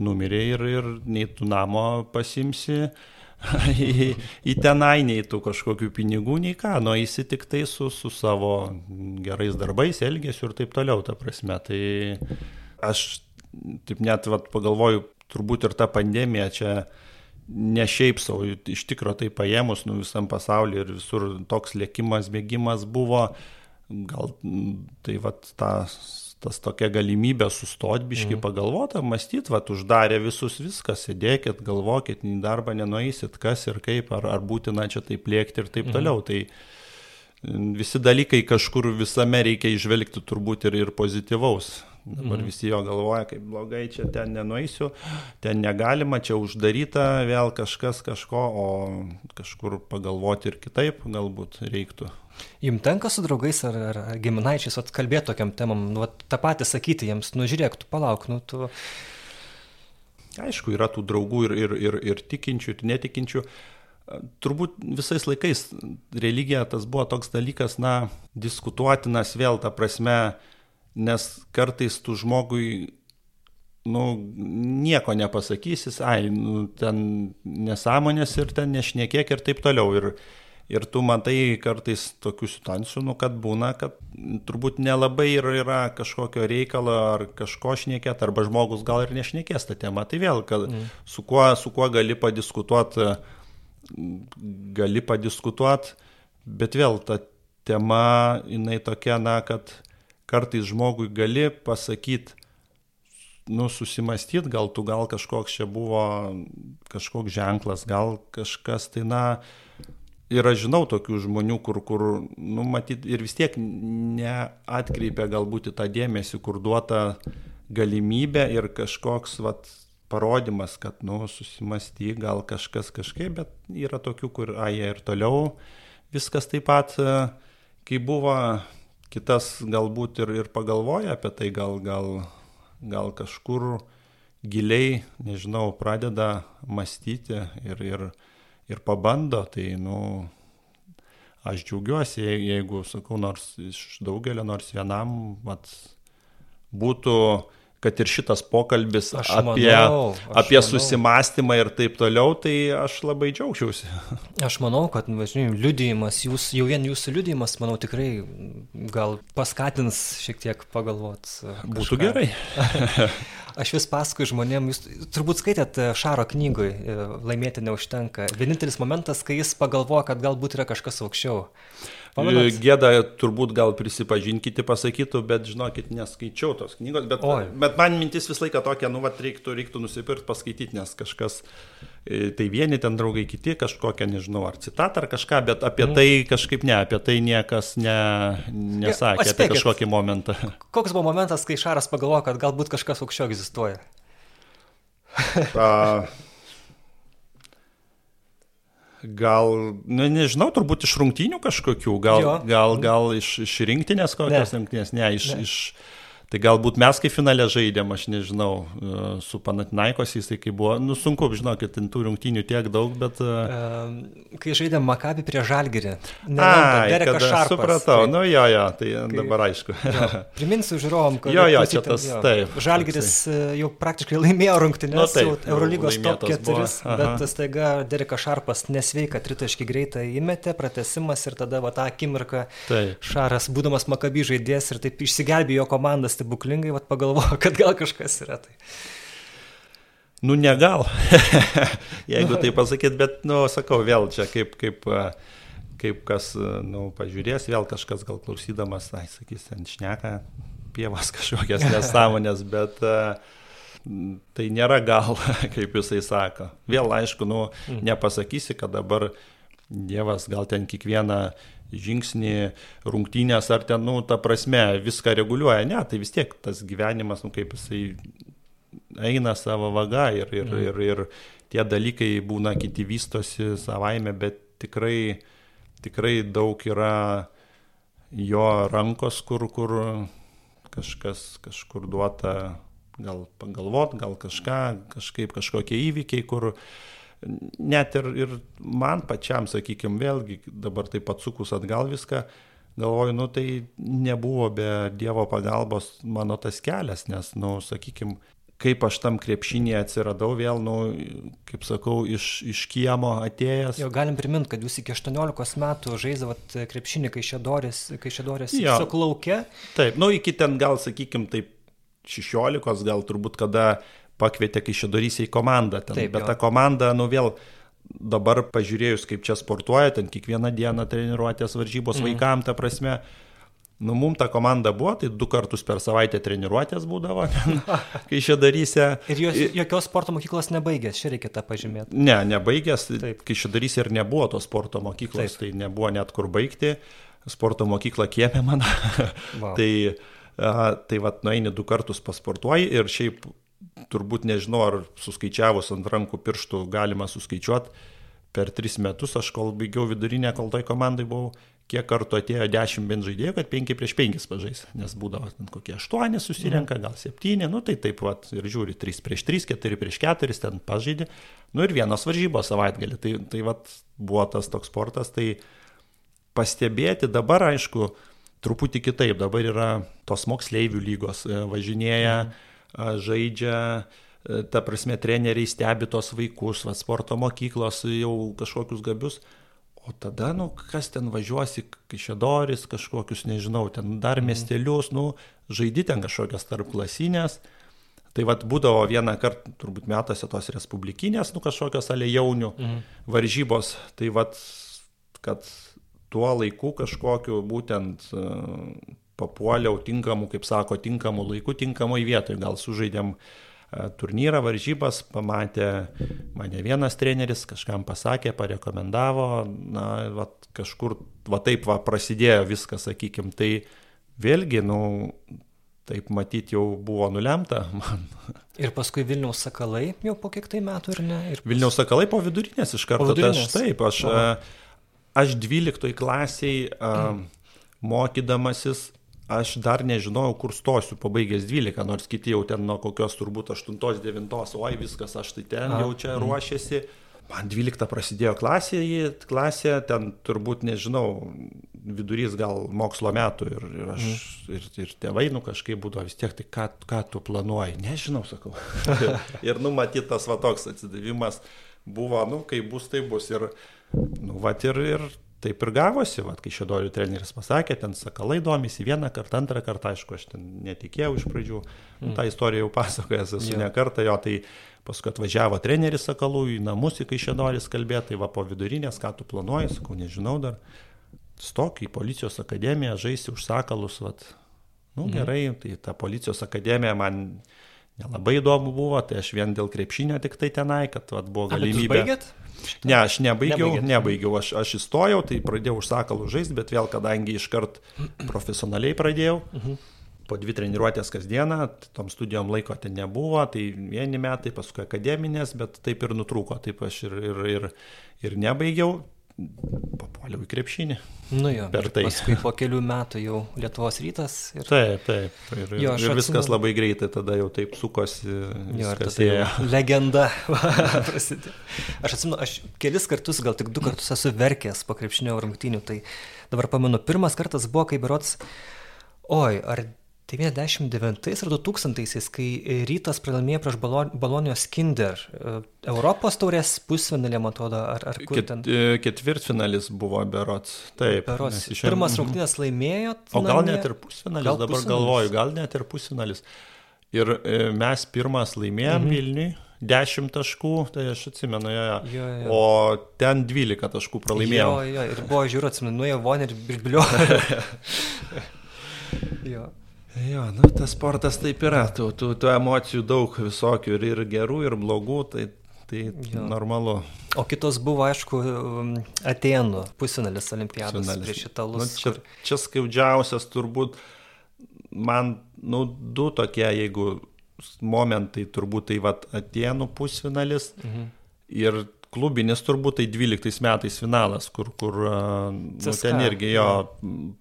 numirė ir, ir nei tu namo pasimsi į, į tenai, nei tu kažkokių pinigų, nei ką, nu eisi tik tai su, su savo gerais darbais, elgesiu ir taip toliau, ta prasme. Tai aš taip net vat, pagalvoju, turbūt ir ta pandemija čia ne šiaip savo, iš tikro tai paėmus, nu visam pasauliu ir visur toks lėkimas, bėgimas buvo, gal tai vat tas tas tokia galimybė sustoti, biškai mm. pagalvoti, mąstyti, va, uždarė visus viskas, sėdėkit, galvokit, į darbą nenueisit, kas ir kaip, ar, ar būtina čia taip lėkti ir taip mm. toliau. Tai visi dalykai kažkur visame reikia išvelgti turbūt ir, ir pozityvaus. Dabar mm. visi jo galvoja, kaip blogai, čia ten nenueisiu, ten negalima, čia uždaryta, vėl kažkas kažko, o kažkur pagalvoti ir kitaip galbūt reiktų. Jums tenka su draugais ar, ar, ar giminaičiais atkalbėti tokiam temam, nu, tą patį sakyti jiems, nu žiūrėk, tu palauk, nu tu... Aišku, yra tų draugų ir, ir, ir, ir tikinčių, ir netikinčių. Turbūt visais laikais religija tas buvo toks dalykas, na, diskutuotinas vėl tą prasme, nes kartais tu žmogui, nu, nieko nepasakysis, ai, nu, ten nesąmonės ir ten nešnekėk ir taip toliau. Ir, Ir tu matai kartais tokių situacijų, nu, kad būna, kad turbūt nelabai ir yra kažkokio reikalo ar kažko šnekėti, arba žmogus gal ir nešnekės tą temą. Tai vėl, kad mm. su, kuo, su kuo gali padiskutuoti, gali padiskutuoti, bet vėl ta tema, jinai tokia, na, kad kartais žmogui gali pasakyti nu, susimastyti, gal tu gal kažkoks čia buvo, kažkoks ženklas, gal kažkas tai, na, ir aš žinau tokių žmonių, kur, kur, nu, matyt, ir vis tiek neatkreipia galbūt į tą dėmesį, kur duota galimybė ir kažkoks, vat, parodymas, kad, nu, susimasty, gal kažkas kažkaip, bet yra tokių, kur, ai, ir toliau viskas taip pat, kai buvo, kitas galbūt ir, ir pagalvoja apie tai, gal, gal, gal kažkur giliai, nežinau, pradeda mąstyti ir, ir, ir pabando, tai, nu, aš džiaugiuosi, jeigu, sakau, nors iš daugelio, nors vienam, mat, būtų kad ir šitas pokalbis aš apie, manau, apie manau. susimastymą ir taip toliau, tai aš labai džiaugčiausi. Aš manau, kad, važinėjim, liudijimas, jūs, jau vien jūsų liudijimas, manau, tikrai gal paskatins šiek tiek pagalvot. Kažką. Būtų gerai. aš vis pasakoju žmonėm, jūs turbūt skaitėt Šaro knygui, laimėti neužtenka. Vienintelis momentas, kai jis pagalvoja, kad galbūt yra kažkas aukščiau. Pamenat? Gėda turbūt gal prisipažinkite pasakytų, bet žinokit, neskaičiau tos knygos, bet, Oi. bet man mintis visą laiką tokia, nu, va, reiktų, reiktų nusipirkti, paskaityti, nes kažkas, e, tai vieni ten draugai, kiti kažkokią, nežinau, ar citatą ar kažką, bet apie mm. tai kažkaip ne, apie tai niekas ne, nesakė, ja, apie kažkokį momentą. Koks buvo momentas, kai Šaras pagalvojo, kad galbūt kažkas aukščiau egzistuoja? A, Gal, ne, nežinau, turbūt iš rungtynių kažkokių, gal, jo. gal, gal iš, iš rinktinės kokios rungtynės, ne, iš, ne. iš Tai galbūt mes kaip finale žaidėm, aš nežinau, e, su Panatinaikos jisai kaip buvo, nu sunku, žinokit, tų rungtynių tiek daug, bet... Um, kai žaidėm Makabį prie Žalgirį. Ai, kada Šarpas, supratau, tai, nu jo, jo, tai kai, dabar aišku. Jo, priminsiu žiūrovom, kad... Jo, jo, čia tas, jo, taip. Žalgiris tai. jau praktiškai laimėjo rungtynės, nu, taip, Eurolygos top 4, bet staiga Derekas Šarpas nesveika, tritaški greitai įmetė, pratesimas ir tada va tą akimirką taip. Šaras, būdamas Makabį žaidėjas ir taip išsigelbėjo komandas stebuklingai vat, pagalvojo, kad gal kažkas yra. Tai. Nu, ne gal, jeigu tai pasakyt, bet, nu, sakau, vėl čia kaip, kaip, kaip kas, nu, pažiūrės, vėl kažkas gal klausydamas, ai, sakys, ten šneka pievas kažkokias nesąmonės, bet tai nėra gal, kaip jisai sako. Vėl, aišku, nu, mm. nepasakysi, kad dabar Dievas gal ten kiekvieną žingsnį, rungtynės ar ten, nu, ta prasme, viską reguliuoja. Ne, tai vis tiek tas gyvenimas, nu, kaip jisai eina savo vaga ir, ir, mm. ir, ir tie dalykai būna kiti vystosi savaime, bet tikrai, tikrai daug yra jo rankos, kur, kur kažkas kažkur duota gal pagalvot, gal kažką, kažkaip kažkokie įvykiai, kur net ir, ir man pačiam, sakykime, vėlgi dabar taip atsukus atgal viską, galvoju, nu tai nebuvo be Dievo pagalbos mano tas kelias, nes, nu, sakykime, kaip aš tam krepšinėje atsiradau vėl, nu, kaip sakau, iš, iš kiemo atėjęs. Jau galim priminti, kad jūs iki 18 metų žaidavot krepšinį, kai šedorės, kai šedorės laukia. Taip, nu, iki ten gal, sakykime, taip 16, gal turbūt kada pakvietė Kaišėdorys į komandą. Ten, Taip, bet jo. ta komanda, nu vėl, dabar pažiūrėjus, kaip čia sportuoja, ten kiekvieną dieną treniruotės varžybos mm. vaikam, ta prasme, Nu, mum ta komanda buvo, tai du kartus per savaitę treniruotės būdavo, kai čia darysi. Ir jos, jokios sporto mokyklos nebaigęs, čia reikia tą pažymėti. Ne, nebaigęs, Taip. kai čia darysi ir nebuvo tos sporto mokyklos, Taip. tai nebuvo net kur baigti. Sporto mokykla kiemė mano. wow. tai, a, tai vad, nueini du kartus pasportuoji ir šiaip turbūt nežinau, ar suskaičiavus ant rankų pirštų galima suskaičiuoti, per tris metus aš kol baigiau vidurinę, kol toj komandai buvau, kiek kartų atėjo 10 bent žaidėjų, kad 5 prieš 5 pažais, nes būdavo ten kokie 8 susirenka, gal 7, nu tai taip pat ir žiūri 3 prieš 3, 4 prieš 4, ten pažaidė, nu ir vienos varžybos savaitgalį, tai, tai vat buvo tas toks sportas, tai pastebėti dabar aišku, truputį kitaip, dabar yra tos moksleivių lygos, e, važinėja. Mhm žaidžia, e, ta prasme, treneriai stebi tos vaikus, va, sporto mokyklos jau kažkokius gabius. O tada, nu, kas ten važiuosi, Kaišėdoris, kažkokius, nežinau, ten dar mhm. miestelius, nu, žaidi ten kažkokias tarp klasinės. Tai vad būdavo vieną kartą, turbūt metuose tos respublikinės, nu, kažkokios alėjaunių mhm. varžybos. Tai vad, kad tuo laiku kažkokiu būtent uh, papuoliau tinkamų, kaip sako, tinkamų laikų, tinkamoj vietoje. Gal sužaidėm e, turnyrą, varžybas, pamatė mane vienas treneris, kažkam pasakė, parekomendavo, na, va, kažkur, va taip va prasidėjo viskas, sakykim, tai vėlgi, nu, taip matyti jau buvo nulemta man. Ir paskui Vilniaus sakalai jau po kiek tai metų, ar ne? Ir... Vilniaus sakalai po vidurinės iš karto. Tai aš taip, aš, aš 12 klasiai mm. mokydamasis, aš dar nežinojau, kur stosiu, pabaigęs 12, nors kiti jau ten nuo kokios turbūt 8-9, oi viskas, aš tai ten jau čia mm. ruošiasi. Man 12 prasidėjo klasėje, klasė, ten turbūt, nežinau, vidurys gal mokslo metų ir, ir aš, mm. ir, ir tėvai, nu kažkaip būdavo vis tiek, tai ką, ką tu planuoji, nežinau, sakau. ir, ir numatytas va toks atsidavimas buvo, nu, kai bus, tai bus. Ir, nu, va, ir, ir taip ir gavosi, va, kai šedorių treneris pasakė, ten sakalai domisi vieną kartą, antrą kartą, aišku, aš ten netikėjau iš pradžių, mm. tą istoriją jau pasakojęs esu ne kartą, jo, tai Paskui atvažiavo treneris Sakalų į namus, į Kaišėdoris kalbėti, tai va po vidurinės, ką tu planuoji, sakau, nežinau dar. Stok į policijos akademiją, žaisti už Sakalus, va. Nu mhm. gerai, tai ta policijos akademija man nelabai įdomu buvo, tai aš vien dėl krepšinio tik tai tenai, kad vat, buvo galimybė. Ne, aš nebaigiau, Nebaigėt. nebaigiau, aš, aš įstojau, tai pradėjau už sakalų žaisti, bet vėl, kadangi iškart profesionaliai pradėjau, mhm po dvi treniruotės kasdieną, tom studijom laiko ten nebuvo, tai vieni metai, paskui akademinės, bet taip ir nutrūko, taip aš ir, ir, ir, ir nebaigiau, papuoliau į krepšinį. Nu jo, per tai. Paskui po kelių metų jau Lietuvos rytas. Ir... Taip, taip. Ir, jo, ir viskas atsimenu... labai greitai tada jau taip sukosi. Jo, ir jau legenda prasidėjo. Aš atsimenu, aš kelis kartus, gal tik du kartus esu verkęs po krepšinio rungtynių, tai dabar pamenu, pirmas kartas buvo, kai berots, oi, ar 99 ar 2000-aisiais, kai rytas pralaimėjo prieš Balonijos Kinder, e, Europos taurės pusfinalė, man atrodo, ar, ar kur ten? E, ketvirtfinalis buvo Berots. Taip. Berots. Išėm... Pirmas rungtynės laimėjo. O gal net ir pusfinalis, gal dabar pusfinalis. galvoju, gal net ir pusfinalis. Ir e, mes pirmas laimėjom mhm. Vilniui. 10 taškų, tai aš atsimenu, jo, jo. Jo, jo. o ten 12 taškų pralaimėjau. Jo, jo, ir buvo žiūrų, atsimenu, nuėjo vonė ir birbliuoja. jo. Jo, nu, tas sportas taip yra, tų, tų, tų emocijų daug visokių ir, ir gerų, ir blogų, tai, tai jo. normalu. O kitos buvo, aišku, um, Atenų pusinalis olimpiados Pusinalis. prieš italus. Nu, čia, kur... čia skaudžiausias turbūt man, nu, du tokie, jeigu momentai, turbūt tai vad Atenų pusfinalis mhm. ir klubinis turbūt tai 12 metais finalas, kur, kur nu, ten irgi jo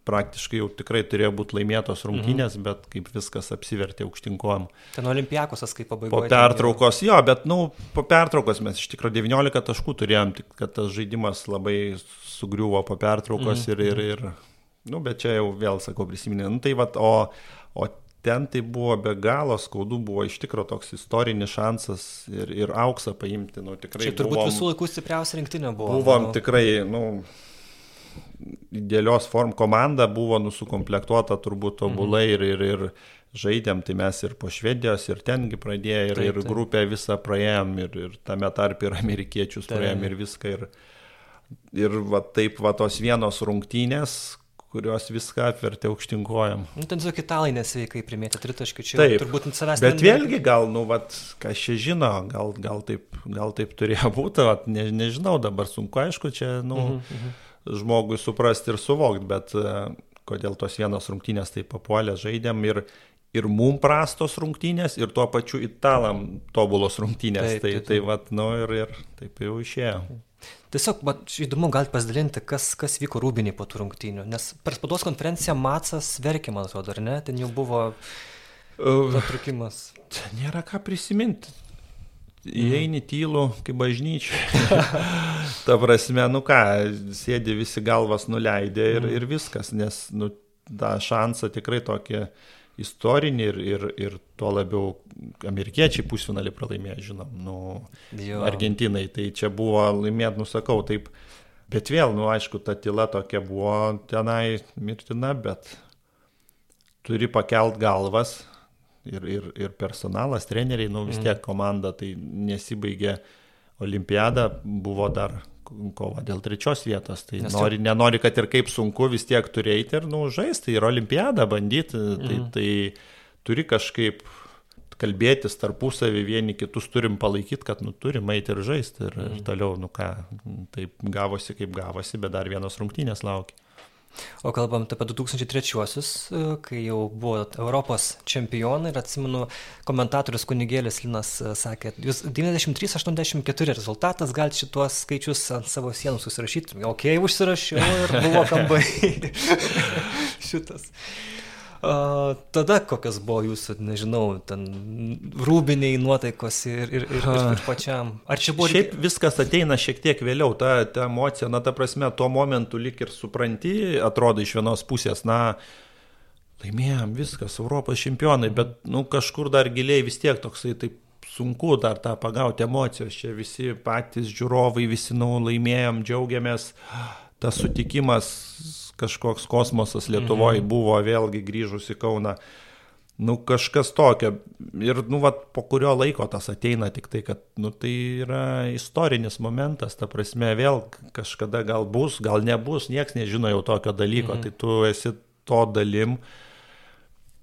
praktiškai jau tikrai turėjo būti laimėtos rungtynės, mhm. bet kaip viskas apsivertė aukštinkojom. Ten olimpiakosas kaip pabaigoje. Po pertraukos, jo, bet, nu, po pertraukos mes iš tikrųjų 19 taškų turėjom, tik kad tas žaidimas labai sugriuvo po pertraukos mhm. ir, ir, mhm. ir, nu, bet čia jau vėl sakau prisiminė, nu, tai vad, o, o ten tai buvo be galo skaudu, buvo iš tikrųjų toks istorinis šansas ir, ir auksą paimti. Nu, tikrai, Čia turbūt buvom, visų laikų stipriausia rinktinė buvo. Buvom nu. tikrai, nu, idealios form komanda buvo nusukomplektuota turbūt tobulai mhm. ir, ir, ir žaidėm, tai mes ir po Švedijos, ir tengi pradėjome, ir, taip, taip. ir grupę visą praėjom, ir, ir tame tarp ir amerikiečius taip. praėjom, ir viską. Ir, ir va taip, va tos vienos rungtynės, kurios viską apvertė aukštinkojam. Nu, ten tiesiog italai nesveikai primėtė tritaškių, čia taip, turbūt savęs. Bet vėlgi gal, nu, vat, kas čia žino, gal, gal, taip, gal taip turėjo būti, vat, ne, nežinau, dabar sunku, aišku, čia, nu, uh -huh, uh -huh. žmogui suprasti ir suvokti, bet uh, kodėl tos vienos rungtynės taip papuolė žaidėm ir, ir mum prastos rungtynės, ir tuo pačiu italam tobulos rungtynės. Taip, tai, taip, taip. tai, vat, nu, ir, ir taip jau išėjo. Tiesiog, man įdomu, galite pasidalinti, kas, kas vyko rūbiniai po tų rungtynių, nes per spados konferenciją Matsas verkė, man atrodo, ar ne? Ten jau buvo atrukimas. Uh, nėra ką prisiminti. Įeini tylų, kaip bažnyčia. Ta prasme, nu ką, sėdi visi galvas nuleidę ir, mm. ir viskas, nes nu, tą šansą tikrai tokį istorinį ir, ir, ir tuo labiau amerikiečiai pusfinalį pralaimėjo, žinom, nu, jo. Argentinai. Tai čia buvo laimėt, nusakau, taip. Bet vėl, nu, aišku, ta tyla tokia buvo tenai mirtina, bet turi pakelt galvas ir, ir, ir personalas, treneriai, nu vis mm. tiek komanda, tai nesibaigė olimpiada, buvo dar kova dėl trečios vietos. Tai Nes nori, nenori, kad ir kaip sunku vis tiek turėti ir, nu, žaisti, tai yra olimpiada, bandyti, tai, mhm. tai turi kažkaip kalbėtis tarpusavį, vieni kitus turim palaikyti, kad, nu, turim eiti ir žaisti ir, mhm. ir toliau, nu ką, taip gavosi, kaip gavosi, bet dar vienos rungtynės laukia. O kalbant apie 2003-uosius, e, kai jau buvo Europos čempionai ir atsimenu, komentatorius kunigėlis Linas e, sakė, jūs 93-84 rezultatas, galite šituos skaičius ant savo sienų susirašyti. Ok, užsirašiau ir buvo kambai. Šitas. A, tada kokios buvo jūsų, nežinau, ten rūbiniai nuotaikos ir, ir, ir, ir, ir pačiam? Ar čia buvo... Šiaip viskas ateina šiek tiek vėliau, ta, ta emocija, na, ta prasme, tuo momentu lik ir supranti, atrodo iš vienos pusės, na, laimėjom viskas, Europos čempionai, bet, nu, kažkur dar giliai vis tiek toksai taip sunku dar tą pagauti emocijos, čia visi patys žiūrovai, visi, nu, laimėjom, džiaugiamės, tas sutikimas kažkoks kosmosas Lietuvoje mhm. buvo vėlgi grįžus į Kauną. Nu, kažkas tokio. Ir, nu, vat, po kurio laiko tas ateina tik tai, kad, nu, tai yra istorinis momentas, ta prasme, vėl kažkada gal bus, gal nebus, nieks nežino jau tokio dalyko, mhm. tai tu esi to dalim,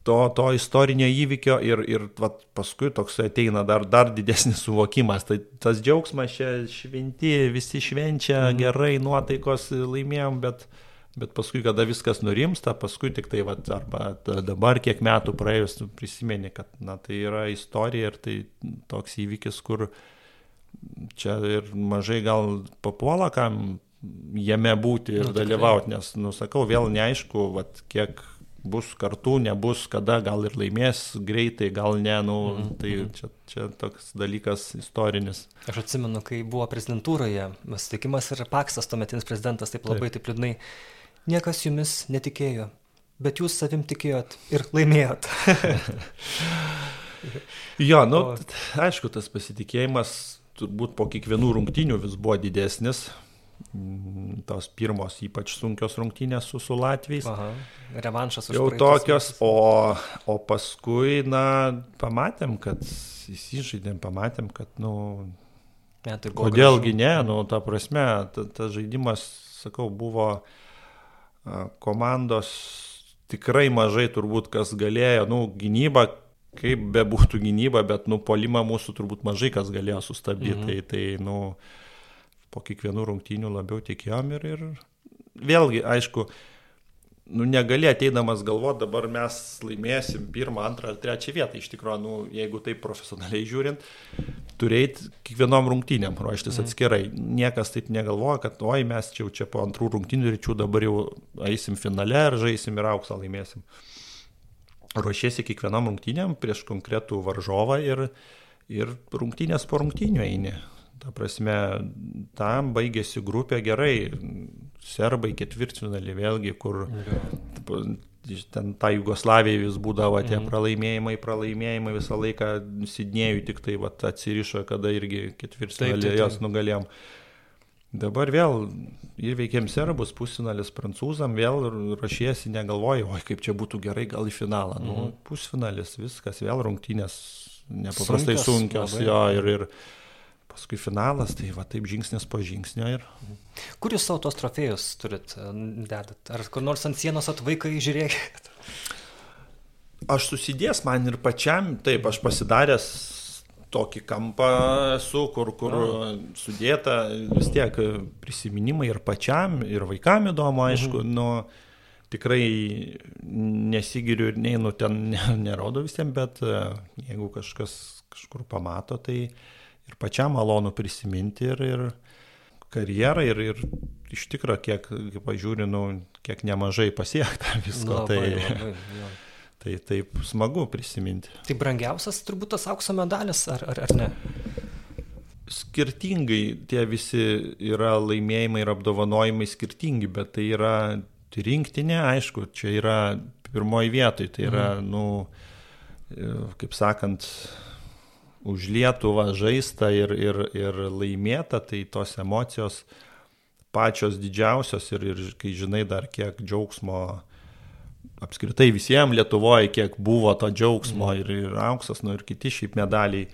to, to istorinio įvykio ir, ir vat, paskui toks ateina dar, dar didesnis suvokimas. Tai tas džiaugsmas čia šventi, visi švenčia, mhm. gerai, nuotaikos laimėjom, bet Bet paskui, kada viskas nurimsta, paskui tik tai, vat, arba dabar kiek metų praėjus, prisimeni, kad na, tai yra istorija ir tai toks įvykis, kur čia ir mažai gal papuola, kam jame būti ir nu, dalyvauti, nes, nusakau, vėl neaišku, vat, kiek bus kartu, nebus, kada gal ir laimės greitai, gal ne, nu, mm -hmm. tai mhm. čia, čia toks dalykas istorinis. Aš atsimenu, kai buvo prezidentūroje, sutikimas ir Paksas, tuometinis prezidentas, taip labai taip, taip liūdnai Niekas jumis netikėjo, bet jūs savim tikėjot ir laimėjot. jo, nu, aišku, tas pasitikėjimas turbūt po kiekvienų rungtynių vis buvo didesnis. Mm, tos pirmos ypač sunkios rungtynės su, su Latvijais. Aha, revanšas už Jau tokios, o, o paskui, na, pamatėm, kad įsižaidėm, pamatėm, kad, nu, ne, tai kodėlgi gražu. ne, nu, ta prasme, tas ta žaidimas, sakau, buvo uh, komandos tikrai mažai turbūt kas galėjo, nu, gynyba, kaip be būtų gynyba, bet, nu, polimą mūsų turbūt mažai kas galėjo sustabdyti. Mhm. Tai, tai, nu, po kiekvienų rungtynių labiau tikėjom ir, ir vėlgi, aišku, nu, negali ateidamas galvoti, dabar mes laimėsim pirmą, antrą ar trečią vietą. Iš tikrųjų, nu, jeigu taip profesionaliai žiūrint, turėti kiekvienom rungtynėm ruoštis mhm. atskirai. Niekas taip negalvoja, kad oi mes čia čia po antrų rungtynių ryčių dabar jau eisim finale ir žaisim ir auksą laimėsim. Ruošiesi kiekvienom rungtynėm prieš konkretų varžovą ir, ir rungtynės po rungtynių eini. Ta prasme, tam baigėsi grupė gerai. Serbai ketvirtfinalį vėlgi, kur ja. ten ta Jugoslavija vis būdavo tie mhm. pralaimėjimai, pralaimėjimai visą laiką Sidnėjų tik tai vat, atsirišo, kada irgi ketvirtfinalį jos nugalėjom. Dabar vėl įveikėm serbus, pusfinalis prancūzam, vėl rašiesi, negalvoji, oi kaip čia būtų gerai, gal į finalą. Nu, mhm. Nu, pusfinalis, viskas, vėl rungtynės nepaprastai sunkios, sunkios jo ir, ir paskui finalas, tai va taip žingsnis po žingsnio ir. Kur jūs savo tos trofėjus turit, e, dedat? Ar kur nors ant sienos atvaikai žiūrėkit? Aš susidės man ir pačiam, taip, aš pasidaręs tokį kampą esu, kur, kur sudėta vis tiek prisiminimai ir pačiam, ir vaikam įdomu, aišku, mhm. nu, tikrai nesigiriu ir neinu ten, nerodo visiems, bet e, jeigu kažkas kažkur pamato, tai ir pačiam malonu prisiminti ir, ir karjerą ir, ir iš tikrųjų, kiek, kaip pažiūriu, nu, kiek nemažai pasiekta visko. Labai, tai, labai, jo. tai taip smagu prisiminti. Tai brangiausias turbūt tas aukso medalis, ar, ar, ar ne? Skirtingai tie visi yra laimėjimai ir apdovanojimai skirtingi, bet tai yra rinktinė, aišku, čia yra pirmoji vietoj, tai yra, mhm. nu, kaip sakant, už Lietuvą žaista ir, ir, ir laimėta, tai tos emocijos pačios didžiausios ir, ir kai žinai dar kiek džiaugsmo apskritai visiems Lietuvoje, kiek buvo to džiaugsmo ir, ir auksas, nu ir kiti šiaip medaliai.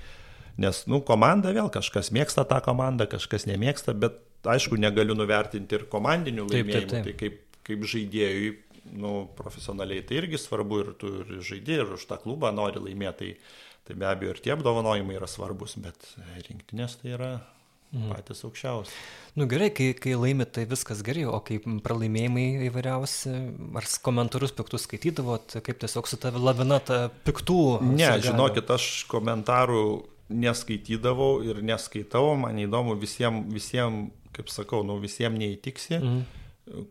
Nes, nu, komanda vėl kažkas mėgsta tą komandą, kažkas nemėgsta, bet aišku, negaliu nuvertinti ir komandinių Taip, taip, laimėjimų, taip. tai kaip, kaip žaidėjui, nu, profesionaliai tai irgi svarbu ir tu ir žaidži ir už tą klubą nori laimėti, tai, tai be abejo ir tie apdovanojimai yra svarbus, bet rinktinės tai yra patys aukščiausi. Nu gerai, kai, kai laimit, tai viskas gerai, o kai pralaimėjimai įvairiausi, ar komentarus piktus skaitydavot, kaip tiesiog su ta lavina ta piktų. Ne, sirgalių? žinokit, aš komentarų neskaitydavau ir neskaitau, man įdomu visiems, visiem, kaip sakau, nu visiems neįtiksi. Mhm.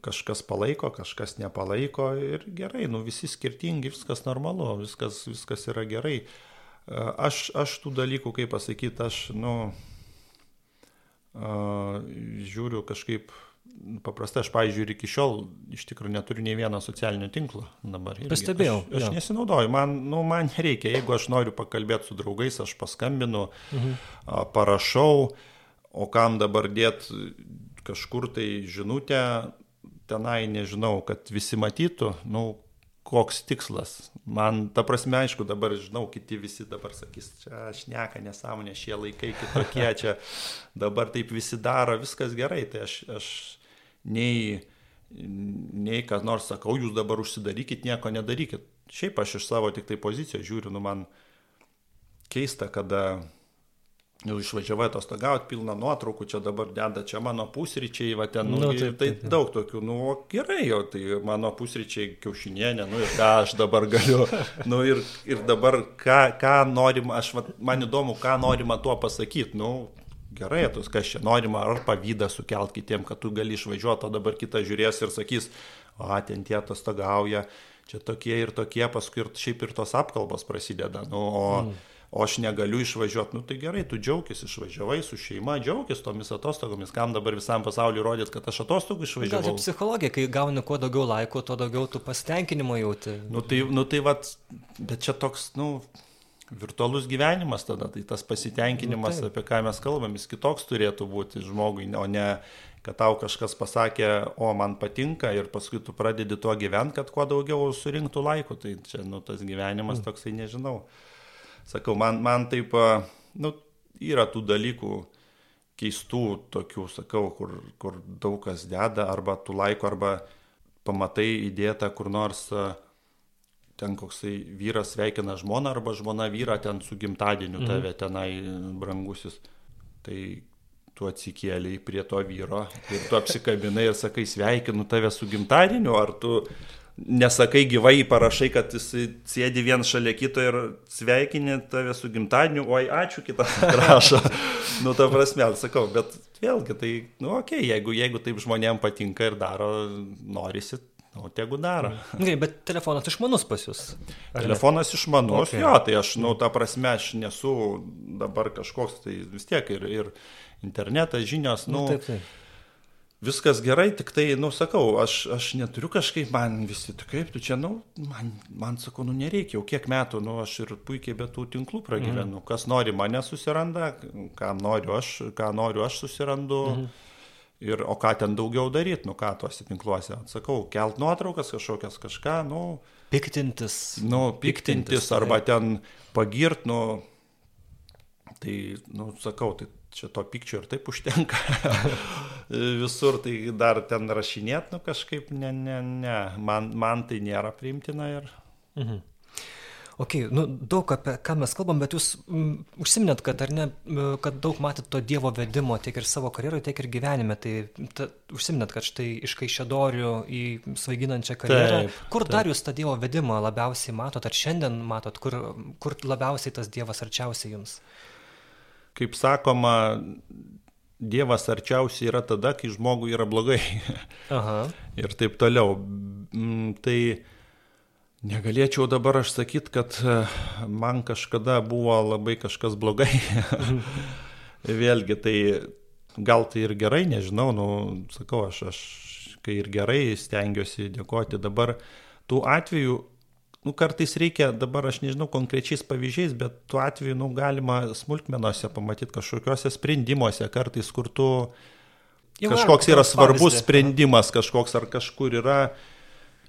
Kažkas palaiko, kažkas nepalaiko ir gerai, nu visi skirtingi, viskas normalu, viskas, viskas yra gerai. E, Aš, aš tų dalykų, kaip pasakyti, aš, nu, a, žiūriu kažkaip paprastai, aš, pavyzdžiui, ir iki šiol iš tikrųjų neturiu nei vieno socialinio tinklo dabar. Pastebėjau, Aš, aš jo. nesinaudoju, man, nu, man nereikia, jeigu aš noriu pakalbėti su draugais, aš paskambinu, mhm. parašau, o kam dabar dėti kažkur tai žinutę, tenai nežinau, kad visi matytų, nu, koks tikslas. Man, ta prasme, aišku, dabar žinau, kiti visi dabar sakys, čia aš neka nesąmonė, šie laikai kitokie, čia dabar taip visi daro, viskas gerai, tai aš, aš nei, nei kas nors sakau, jūs dabar užsidarykit, nieko nedarykit. Šiaip aš iš savo tik tai pozicijos žiūriu, nu man keista, kada jau išvažiavai atostogauti, pilna nuotraukų, čia dabar deda, čia mano pusryčiai, va ten, nu, Nu, taip, tai taip, daug tokių, nu gerai, jo, tai mano pusryčiai kiaušinienė, nu ir ką aš dabar galiu, nu ir, ir dabar ką, ką norim, aš, va, man įdomu, ką norima tuo pasakyti, nu gerai, tu kas čia norima, ar pavydą sukelt kitiem, kad tu gali išvažiuoti, o dabar kitas žiūrės ir sakys, o ten tie atostogauja, čia tokie ir tokie, paskui ir šiaip ir tos apkalbos prasideda, nu, o, mm. O aš negaliu išvažiuoti, nu tai gerai, tu džiaugis, išvažiavai su šeima, džiaugis tomis atostogomis, kam dabar visam pasauliu rodėt, kad aš atostogų Gal čia išvažiavau. psichologija, kai gauni kuo daugiau laikų, tuo daugiau tu pasitenkinimo jauti. Nu tai, nu tai vat, bet čia toks, nu, virtualus gyvenimas tada, tai tas pasitenkinimas, Nu, nu, apie ką mes kalbam, jis kitoks turėtų būti žmogui, o ne, kad tau kažkas pasakė, o man patinka ir paskui tu pradedi tuo gyventi, kad kuo daugiau surinktų laiko, tai čia, nu, tas gyvenimas toksai, nežinau. Sakau, man, man taip, nu, yra tų dalykų keistų tokių, sakau, kur, kur daug kas deda, arba tų laiko, arba pamatai įdėta kur nors ten koksai vyras sveikina žmoną arba žmona vyrą ten su gimtadieniu tave tenai brangusis. Tai tu atsikėliai prie to vyro ir tu apsikabinai ir sakai sveikinu tave su gimtadieniu, ar tu nesakai gyvai, parašai, kad jis sėdi vien šalia kito ir sveikini tave su gimtadieniu, oi ačiū kitas rašo. nu, ta prasme, sakau, bet vėlgi, tai, nu, okei, okay, jeigu, jeigu taip žmonėms patinka ir daro, norisi, o tegu daro. Gerai, bet telefonas išmanus pas jūs. Telefonas išmanus, Okay. jo, tai aš, nu, ta prasme, aš nesu dabar kažkoks, tai vis tiek ir, ir internetas, žinios, nu, Nu, taip, taip. Viskas gerai, tik tai, nu, sakau, aš, aš neturiu kažkaip, man visi, tu kaip tu čia, nu, man, man sakau, nu, nereikia, jau kiek metų, nu, aš ir puikiai be tų tinklų pragyvenu, mm. kas nori mane susiranda, kam noriu aš, ką noriu aš susirandu. Mm. Ir, o ką ten daugiau daryti, nu ką tuose tinkluose, atsakau, kelt nuotraukas kažkokias kažką, nu, Piktintis. nu, piktintis arba ten pagirt, nu, tai, nu, sakau, tai čia to pykčio ir taip užtenka visur, tai dar ten rašinėt, nu, kažkaip, ne, ne, ne, man, man tai nėra priimtina ir... Mhm. Ok, nu, daug apie ką mes kalbam, bet jūs mm, užsiminėt, kad ne, m, kad daug matėt to Dievo vedimo tiek ir savo karjeroje, tiek ir gyvenime. Tai ta, užsiminėt, kad štai iš kaišėdorių į svaiginančią karjerą. Taip, kur taip. dar jūs tą Dievo vedimą labiausiai matot, ar šiandien matot, kur, kur labiausiai tas Dievas arčiausiai jums? Kaip sakoma, Dievas arčiausiai yra tada, kai žmogui yra blogai. Aha. ir taip toliau. Mm, Tai negalėčiau dabar aš sakyti, kad e, man kažkada buvo labai kažkas blogai. Vėlgi, tai gal tai ir gerai, nežinau, nu, sakau, aš, aš kai ir gerai stengiuosi dėkoti dabar tų atvejų. Nu, kartais reikia, dabar aš nežinau konkrečiais pavyzdžiais, bet tuo atveju nu, galima smulkmenuose pamatyti kažkokiuose sprendimuose, kartais kur tu kažkoks yra svarbus sprendimas, kažkoks ar kažkur yra,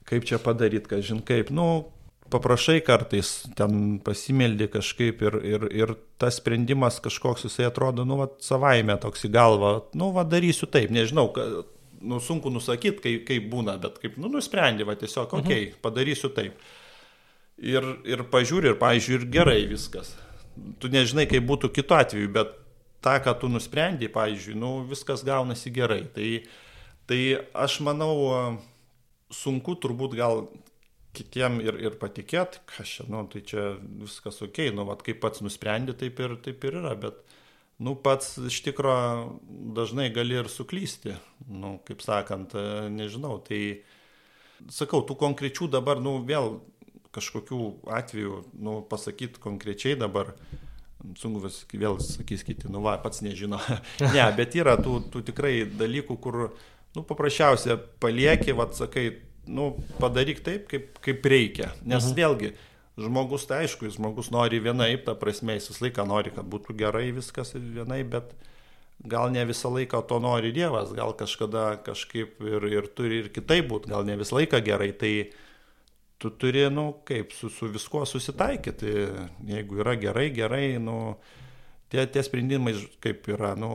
kaip čia padaryti, kažin kaip, nu, paprašai kartais, ten pasimeldi kažkaip ir, ir, ir tas sprendimas kažkoks jisai atrodo, nu, va, savaime toks į galvą, nu, va, darysiu taip, nežinau, ka, nu, sunku nusakyti, kaip, kaip būna, bet kaip, nu, nusprendė, va, tiesiog, okei, okay, mhm. padarysiu taip. Ir, ir pažiūri, ir, pažiūri, ir gerai viskas. Tu nežinai, kaip būtų kitu atveju, bet tą, ką tu nusprendai, pavyzdžiui, nu, viskas gaunasi gerai. Tai, tai aš manau, sunku turbūt gal kitiem ir, ir patikėt, kas čia, nu, tai čia viskas ok, nu, vat, kaip pats nusprendi, taip ir, taip ir yra, bet, nu, pats iš tikro dažnai gali ir suklysti, nu, kaip sakant, nežinau, tai, sakau, tų konkrečių dabar, nu, vėl kažkokių atvejų, nu, pasakyti konkrečiai dabar, sunku vis vėl sakys kiti, nu, va, pats nežino. ne, bet yra tų, tų tikrai dalykų, kur, nu, paprasčiausia palieki, va, sakai, nu, padaryk taip, kaip, kaip reikia. Nes mhm. vėlgi, žmogus, tai aišku, žmogus nori vienaip, ta prasme, jis visą laiką nori, kad būtų gerai viskas vienaip, bet gal ne visą laiką to nori Dievas, gal kažkada kažkaip ir, ir turi ir kitaip būti, gal ne visą laiką gerai. Tai tu turi, nu, kaip, su, su viskuo susitaikyti. Jeigu yra gerai, gerai, nu, tie, tie sprendimai, kaip yra, nu,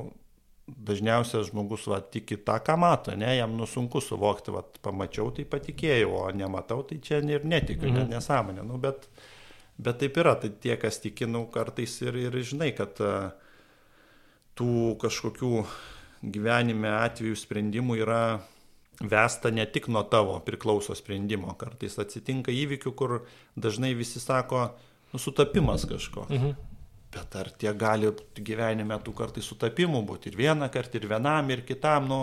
dažniausiai žmogus va, tiki tą, ką mato, ne, jam nusunku suvokti, va, pamačiau, tai patikėjau, o nematau, tai čia ir netikiu, mhm. ne, nesąmonė. Nu, bet, bet taip yra, tai tie, kas tiki, nu, kartais ir, ir žinai, kad uh, tų kažkokių gyvenime atvejų sprendimų yra vesta ne tik nuo tavo priklauso sprendimo, kartais atsitinka įvykių, kur dažnai visi sako, nu, sutapimas kažko. Mhm. Bet ar tie gali gyvenime tų kartai sutapimų būti ir vieną kartą, ir vienam, ir kitam, nu,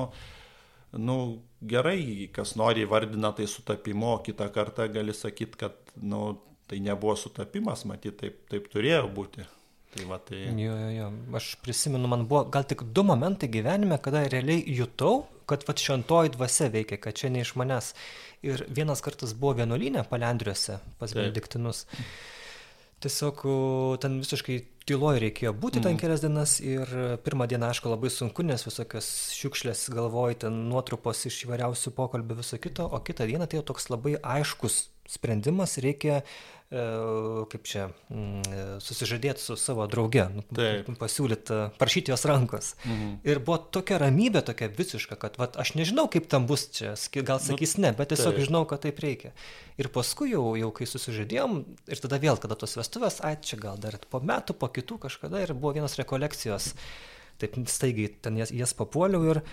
nu gerai, kas nori įvardina tai sutapimu, o kitą kartą gali sakyti, kad nu, tai nebuvo sutapimas, matyt, taip, taip turėjo būti. Tai va, tai... Jo, jo, jo. Aš prisimenu, man buvo gal tik du momentai gyvenime, kada realiai jutau, kad va šventoji dvasia veikia, kad čia ne iš manęs. Ir vienas kartas buvo vienuolynė palendriuose pas Benediktinus. Tiesiog ten visiškai tyloj reikėjo būti mm. ten kelias dienas ir pirmą dieną, aišku, labai sunku, nes visokios šiukšlės galvoj, ten nuotrupos iš įvairiausių pokalbių, viso kito, o kitą dieną tai jau toks labai aiškus sprendimas, reikia E, kaip čia, mm, susižadėti su savo drauge, nu, pasiūlyti, prašyti jos rankos. Mhm. Ir buvo tokia ramybė, tokia visiška, kad vat, aš nežinau, kaip tam bus čia, gal nu, sakys ne, bet tiesiog taip. žinau, kad taip reikia. Ir paskui jau, jau kai susižadėjom, ir tada vėl, kada tos vestuvės, ai čia gal dar po metų, po kitų kažkada, ir buvo vienos rekolekcijos, taip staigiai ten jas, jas papuoliau ir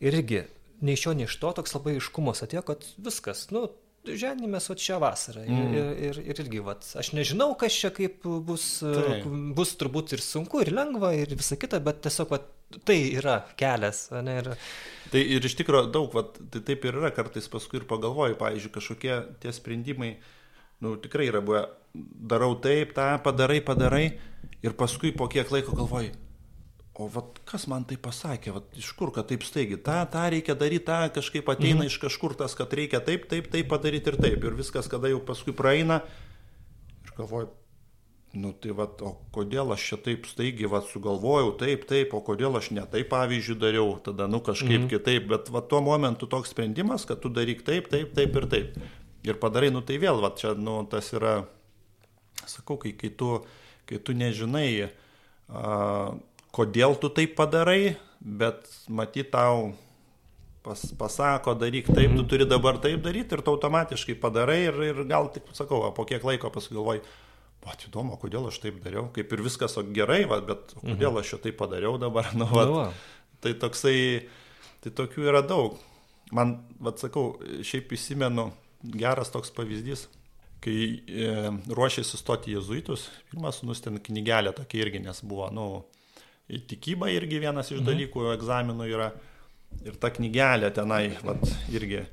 irgi nei iš jo, nei iš to toks labai iškumas atėjo, kad viskas, nu, ženimės vat šią vasarą. Mm. Ir, ir, ir irgi, vat, aš nežinau, kas čia kaip bus, Taip. bus turbūt ir sunku, ir lengva, ir visa kita, bet tiesiog vat, tai yra kelias. Ne, ir... Tai ir iš tikrųjų daug, vat, tai taip ir yra, kartais paskui ir pagalvoju, pavyzdžiui, kažkokie tie sprendimai, nu, tikrai yra buvę, darau taip, tą padarai, padarai, ir paskui po kiek laiko galvoju, O vat, kas man tai pasakė, vat, iš kur, kad taip staigi, tą, tą reikia daryti, tą kažkaip ateina mhm. iš kažkur tas, kad reikia taip, taip, taip padaryti ir taip. Ir viskas, kada jau paskui praeina, ir galvoju, nu tai vat, o kodėl aš čia taip staigi, vat, sugalvojau, taip, taip, o kodėl aš ne taip, pavyzdžiui, dariau, tada, nu kažkaip mhm. kitaip, bet vat, tuo momentu toks sprendimas, kad tu daryk taip, taip, taip ir taip. Ir padarai, nu tai vėl, vat, čia, nu, tas yra, sakau, kai, kai, tu, kai tu nežinai, uh, kodėl tu tai padarai, bet matyt tau pas, pasako, daryk taip, tu mhm. turi dabar taip daryti ir tu automatiškai padarai ir, ir gal tik, sakau, po kiek laiko pasigalvoji, va, įdomu, kodėl aš taip dariau, kaip ir viskas gerai, va, bet kodėl mhm. aš šio taip padariau dabar, nu, va, nu, tai toksai, tai tokių yra daug. Man, va, sakau, šiaip įsimenu geras toks pavyzdys, kai e, ruošėsi stoti į jezuitus, pirmas sunus ten knygelė tokia irgi, nes buvo, nu, Tikyba irgi vienas iš mhm. dalykų egzaminų yra. Ir ta knygelė tenai, vat, irgi.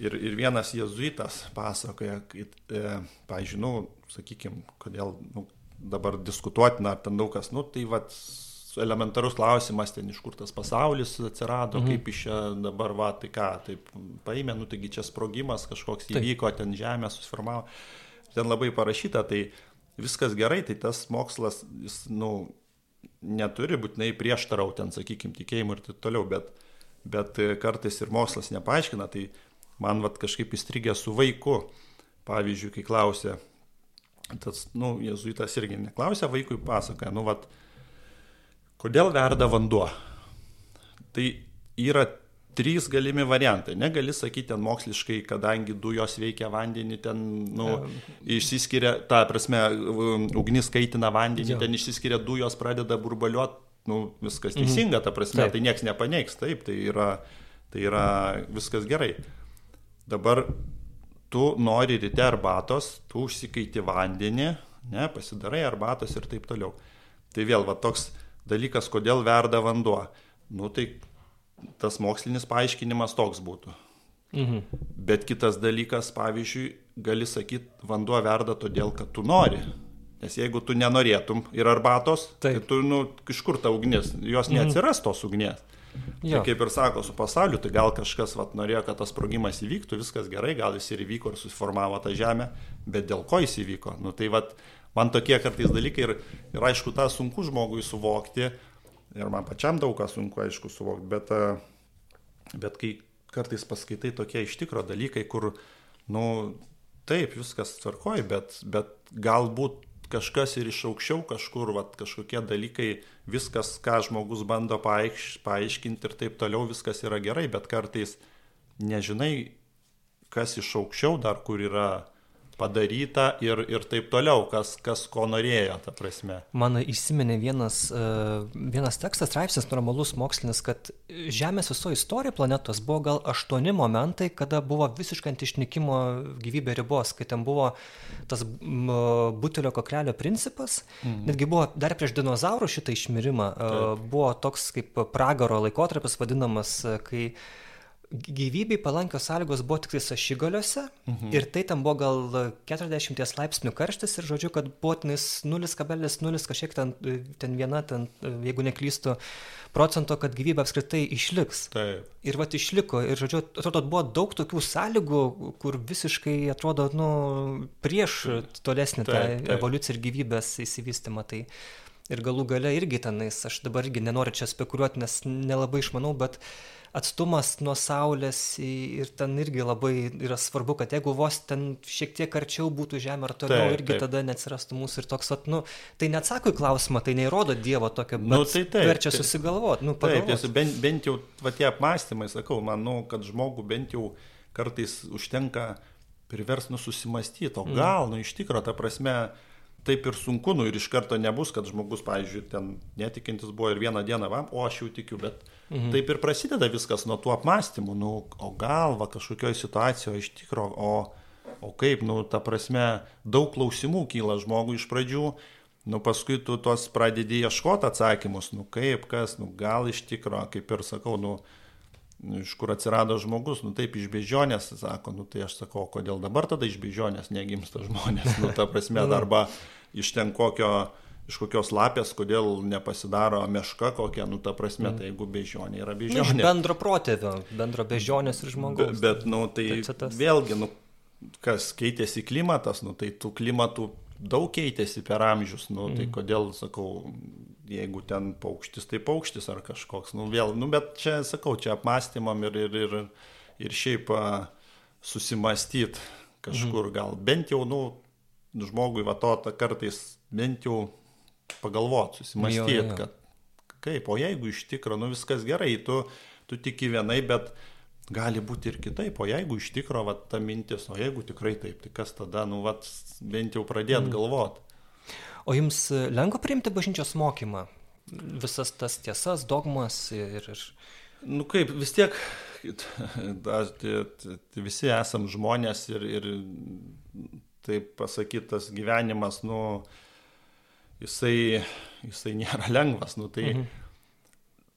Ir, ir vienas jezuitas pasakoja, kad, e, pažiūrėjau, nu, sakykime, kodėl nu, dabar diskutuotina, ar ten daug kas, nu, tai vat, elementarus klausimas ten, iš kur tas pasaulis atsirado, mhm. kaip iš čia dabar, va, tai ką, taip paėmė, nu, taigi čia sprogimas kažkoks įvyko, taip. ten žemė susiformavo. Ten labai parašyta, tai viskas gerai, tai tas mokslas, jis, nu, neturi būtinai prieštarau ten, sakykime, tikėjimui ir taip toliau, bet, bet kartais ir mokslas nepaaiškina, tai man vat kažkaip įstrigė su vaiku, pavyzdžiui, kai klausė, tas, nu, jezuitas irgi neklausė, vaikui pasakoja, nu, vat, kodėl verda vanduo. Tai yra trys galimi variantai. Negali sakyti ten moksliškai, kadangi dujos veikia vandenį, ten nu, išsiskiria, ta prasme, ugnis kaitina vandenį, jo. ten išsiskiria dujos, pradeda burbaliuoti, nu, viskas mhm. teisinga, ta prasme, taip. tai niekas nepaneigs, taip, tai yra, tai yra viskas gerai. Dabar tu nori ryte arbatos, tu užsikaiti vandenį, ne, pasidarai arbatos ir taip toliau. Tai vėl va toks dalykas, kodėl verda vanduo. Nu tai tas mokslinis paaiškinimas toks būtų. Mhm. Bet kitas dalykas, pavyzdžiui, gali sakyti, vanduo verda todėl, kad tu nori. Nes jeigu tu nenorėtum ir arbatos, tai Taip. tai tu, nu, iš kur ta ugnis, jos mhm. neatsiras tos ugnies. Tai kaip ir sako su pasauliu, tai gal kažkas vat, norėjo, kad tas sprogimas įvyktų, viskas gerai, gal jis ir įvyko ir susiformavo tą žemę, bet dėl ko jis įvyko? Nu, tai vat, man tokie kartais dalykai ir, ir aišku, tą sunku žmogui suvokti ir man pačiam daug ką sunku, aišku, suvokti, bet, bet kai kartais paskaitai tokie iš tikro dalykai, kur, nu, taip, viskas tvarkoji, bet, bet galbūt kažkas ir iš aukščiau kažkur, vat, kažkokie dalykai, viskas, ką žmogus bando paaiš, paaiškinti ir taip toliau, viskas yra gerai, bet kartais nežinai, kas iš aukščiau dar kur yra padaryta ir, ir taip toliau, kas, kas ko norėjo, ta prasme. Man įsiminė vienas, e, vienas tekstas, straipsnis normalus mokslinis, kad Žemės viso istorija planetos buvo gal aštuoni momentai, kada buvo visiškai ant išnykimo gyvybė ribos, kai ten buvo tas butelio koklelio principas, mhm. netgi buvo dar prieš dinozaurų šitą išmirimą, e, taip. buvo toks kaip pragaro laikotarpis vadinamas, kai gyvybei palankios sąlygos buvo tik tai ašigaliuose mhm. ir tai ten buvo gal 40 laipsnių karštis ir žodžiu, kad buvo tenais 0,0 kažkiek ten, ten viena, ten, jeigu neklystu, procento, kad gyvybė apskritai išliks. Taip. Ir vat išliko. Ir žodžiu, atrodo, buvo daug tokių sąlygų, kur visiškai atrodo, nu, prieš tolesnį taip, tą taip. evoliuciją ir gyvybės įsivystimą. Tai ir galų gale irgi tenais, aš dabar irgi nenoriu čia spekuliuoti, nes nelabai išmanau, bet uh, atstumas nuo Saulės ir ten irgi labai yra svarbu, kad jeigu vos ten šiek tiek arčiau būtų Žemė ar toliau, taip, irgi taip. tada neatsirastų mūsų ir toks, at, nu, tai neatsako į klausimą, tai neįrodo Dievo tokio, bet nu, tai taip, verčia susigalvoti. Nu, taip, tiesa, bent, bent jau va, tie apmąstymai, sakau, manau, kad žmogų bent jau kartais užtenka privers nususimastyti, o mm. gal, mm. nu iš tikrųjų, ta prasme, taip ir sunku, nu ir iš karto nebus, kad žmogus, pavyzdžiui, ten netikintis buvo ir vieną dieną, va, o aš jau tikiu, bet mhm. taip ir prasideda viskas nuo tų apmąstymų, nu, o gal va kažkokioje situacijoje iš tikrųjų, o, o kaip, nu, ta prasme, daug klausimų kyla žmogui iš pradžių, nu, paskui tu tos pradedi ieškoti atsakymus, nu, kaip, kas, nu, gal iš tikrųjų, kaip ir sakau, nu, iš kur atsirado žmogus, nu taip iš bežionės, sako, nu tai aš sakau, kodėl dabar tada iš bežionės negimsta žmonės, nu ta prasme, arba iš ten kokio, iš kokios lapės, kodėl nepasidaro meška kokia, nu ta prasme, tai jeigu bežionė yra bežionė. Nu, bendro protėvio, bendro bežionės ir žmogaus. Be, bet, nu tai Tacitas. vėlgi, nu, kas keitėsi klimatas, nu tai tų klimatų daug keitėsi per amžius, nu tai mm. kodėl, sakau, jeigu ten paukštis, tai paukštis ar kažkoks. Nu, vėl, nu, bet čia, sakau, čia apmąstymam ir, ir, ir, ir šiaip susimastyti kažkur mhm. gal. Bent jau, nu, žmogui va to kartais bent jau pagalvoti, susimastyti, kad kaip, o jeigu iš tikrųjų, nu viskas gerai, tu, tu tiki vienai, bet gali būti ir kitaip, o jeigu iš tikrųjų, va ta mintis, o jeigu tikrai taip, tai kas tada, nu, va, bent jau pradėt mm. galvoti. O jums lengva priimti bažnyčios mokymą? Visas tas tiesas, dogmas ir... ir... Nu kaip, vis tiek visi esam žmonės ir, ir taip pasakytas gyvenimas, nu, jisai, jisai nėra lengvas, nu, tai mhm.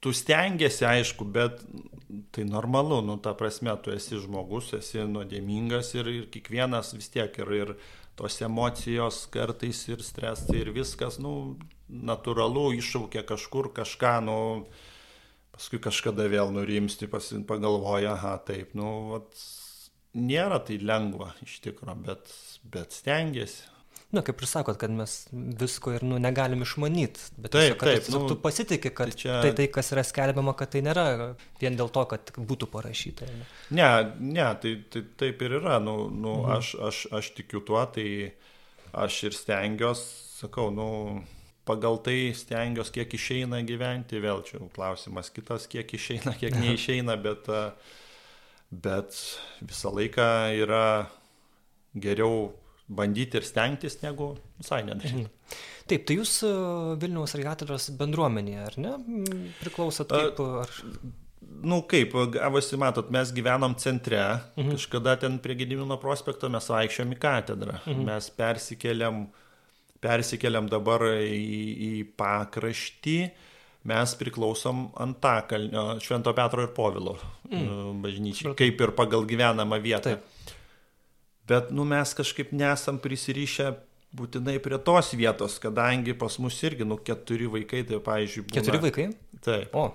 tu stengiasi, aišku, bet tai normalu, nu, ta prasme, tu esi žmogus, esi nuodėmingas ir, ir kiekvienas vis tiek ir, ir tos emocijos kartais ir stresai ir viskas, nu, natūralu, iššaukia kažkur kažką, nu, paskui kažkada vėl nurimsti, pagalvoja, aha, taip, nu, vat, nėra tai lengva iš tikrųjų, bet, bet stengiasi. Na, nu, kaip ir sakot, kad mes visko ir nu, negalim išmanyti, bet taip, tiesiog, taip, nu, tu pasitikė, kad tai, čia... tai tai, kas yra skelbiama, kad tai nėra vien dėl to, kad būtų parašyta. Ne, ne, ne tai, tai taip ir yra. Nu, nu, mhm. aš, aš, aš tikiu tuo, tai aš ir stengiuosi, sakau, nu, pagal tai stengiuosi, kiek išeina gyventi, vėl čia klausimas kitas, kiek išeina, kiek neišeina, bet, bet visą laiką yra geriau bandyti ir stengtis, negu visai nedaryti. Mhm. Taip, tai jūs e, Vilniaus arkatedros bendruomenėje, ar ne, priklausot kaip? Ar... Nu kaip, gavosi, matot, mes gyvenom centre, mhm. kažkada ten prie Gedimino prospekto mes vaikščiom į katedrą, mhm. mes persikeliam, persikeliam dabar į, į pakraštį, mes priklausom Antakalnio, Švento Petro ir Povilo mm. bažnyčiai, kaip ir pagal gyvenamą vietą. Taip. Bet nu, mes kažkaip nesam prisirišę būtinai prie tos vietos, kadangi pas mus irgi, nu, keturi vaikai, tai, pavyzdžiui, būna... Keturi vaikai? Taip. O.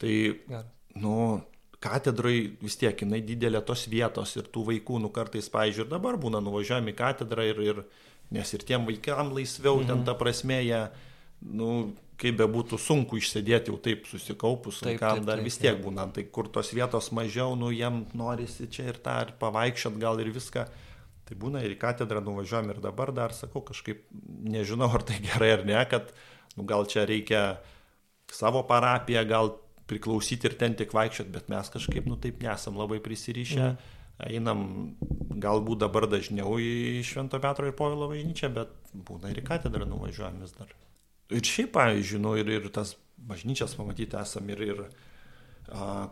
Tai, Gerai. nu, katedrai vis tiek, jinai didelė tos vietos ir tų vaikų, nu, kartais, pavyzdžiui, ir dabar būna nuvažiuojami katedrą ir, ir nes ir tiem vaikam laisviau, mhm. ten ta prasme, jie, nu, kaip be būtų sunku išsėdėti jau taip susikaupus, taip, vaikam taip, dar taip, vis tiek būna, tai kur tos vietos mažiau, nu, jiem norisi čia ir tą, ir pavaikščiot gal ir viską. Tai būna ir į katedrą nuvažiuojam ir dabar dar sakau, kažkaip nežinau, ar tai gerai ar ne, kad nu, gal čia reikia savo parapiją, gal priklausyti ir ten tik vaikščioti, bet mes kažkaip, nu taip nesam labai prisirišę. Mm. Einam galbūt dabar dažniau į Švento Petro ir Povilo bažnyčią, bet būna ir į katedrą nuvažiuojam vis dar. Ir šiaip, pavyzdžiui, nu, ir, ir tas bažnyčias pamatyti esam ir, ir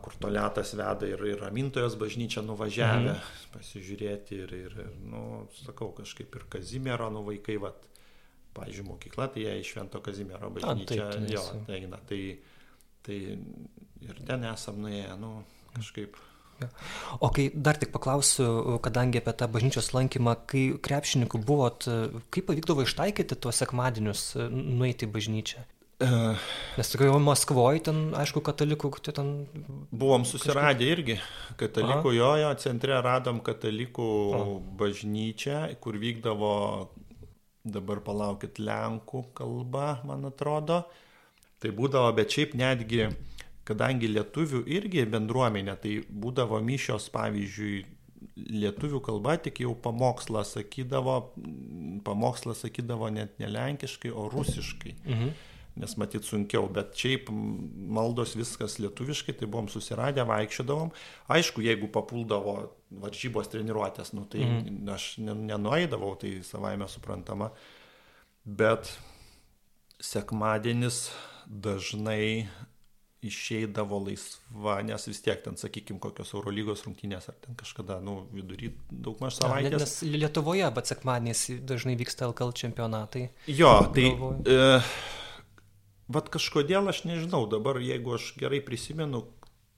kur toletas veda ir, ir ramintojos bažnyčia nuvažiavę mhm. pasižiūrėti ir, ir, ir, nu, sakau, kažkaip ir Kazimiero, nu, vaikai, vat, pažiūrėjau, mokykla, tai jie iš Švento Kazimiero bažnyčia, A, taip, jo, tai eina, tai, tai ir ten esam nuėję, nu, kažkaip. Ja. O kai dar tik paklausiu, kadangi apie tą bažnyčios lankymą, kai krepšininkų buvot, kaip pavykdavo ištaikyti tuos sekmadienius nueiti į bažnyčią? Nes tikrai Maskvoje ten, aišku, katalikų, tai ten... Buvom susiradę kažkaip... irgi. Katalikų Aha. jojo, centre radom katalikų Aha. bažnyčią, kur vykdavo, dabar palaukit, lenkų kalba, man atrodo. Tai būdavo, bet šiaip netgi, kadangi lietuvių irgi bendruomenė, tai būdavo mišios, pavyzdžiui, lietuvių kalba, tik jau pamokslą sakydavo, pamokslą sakydavo net ne lenkiškai, o rusiškai. Mhm nes matyt sunkiau, bet šiaip maldos viskas lietuviškai, tai buvom susiradę, vaikščiodavom. Aišku, jeigu papuldavo varžybos treniruotės, nu, tai mm. aš nenueidavau, tai savaime suprantama, bet sekmadienis dažnai išeidavo laisva, nes vis tiek ten, sakykime, kokios Eurolygos rungtynės ar ten kažkada, nu, vidury daug maž savaitės. Nes Lietuvoje, bet sekmadieniais dažnai vyksta LKL čempionatai. Jo, tai... E, Vat kažkodėl aš nežinau, dabar jeigu aš gerai prisimenu,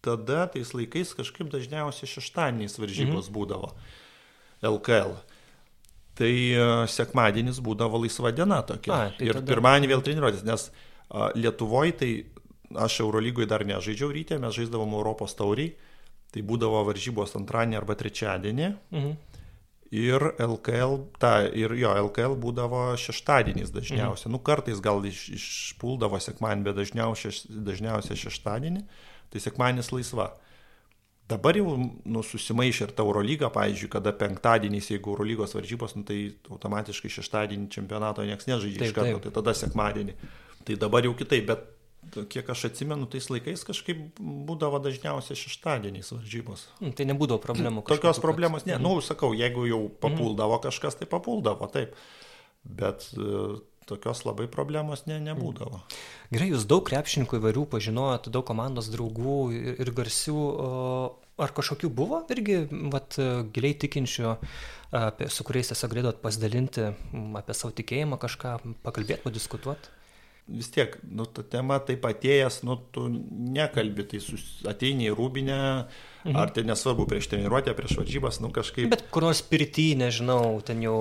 tada tais laikais kažkaip dažniausiai šeštadieniais varžybos mhm. būdavo LKL. Tai uh, sekmadienis būdavo laisva diena tokia. A, tai ir tada... pirmadienį vėl treniruotis, nes Lietuvoje tai aš Eurolygoje dar nežaidžiau ryte, mes žaisdavom Europos tauriai, tai būdavo varžybos antradienį arba trečiadienį. Mhm. Ir LKL, ta, ir jo, LKL būdavo šeštadieniais dažniausiai. Mhm. Nu, kartais gal iš, išpuldavo sekmanį, bet dažniausiai, dažniausiai šeštadienį. Tai sekmanis laisva. Dabar jau nu, susimaišė ir ta Eurolyga, pavyzdžiui, kada penktadieniais, jeigu Eurolygos varžybos, nu, tai automatiškai šeštadienį čempionato niekas nežaidžia iš karto, tai tada sekmadienį. Tai dabar jau kitaip, bet kiek aš atsimenu, tais laikais kažkaip būdavo dažniausiai šeštadieniais varžybos. Mm, tai nebūdavo problemų. Tokios problemos, ne, mm. nu, sakau, jeigu jau mhm. papuldavo kažkas, tai papuldavo, taip. Bet uh, tokios labai problemos ne, nebūdavo. Gerai, jūs daug krepšininkų įvairių pažinojot, daug komandos draugų ir, ir garsių. Ar kažkokių buvo irgi vat, giliai tikinčių, apie, su kuriais tiesiog galėdot pasidalinti apie savo tikėjimą, kažką pakalbėti, padiskutuoti? Vis tiek, nu, ta tema taip atėjęs, nu, tu nekalbi, tai sus, ateini į rūbinę, mhm. ar tai nesvarbu prieš treniruotę, prieš varžybas, nu kažkaip. Bet kur nors pirty, nežinau, ten jau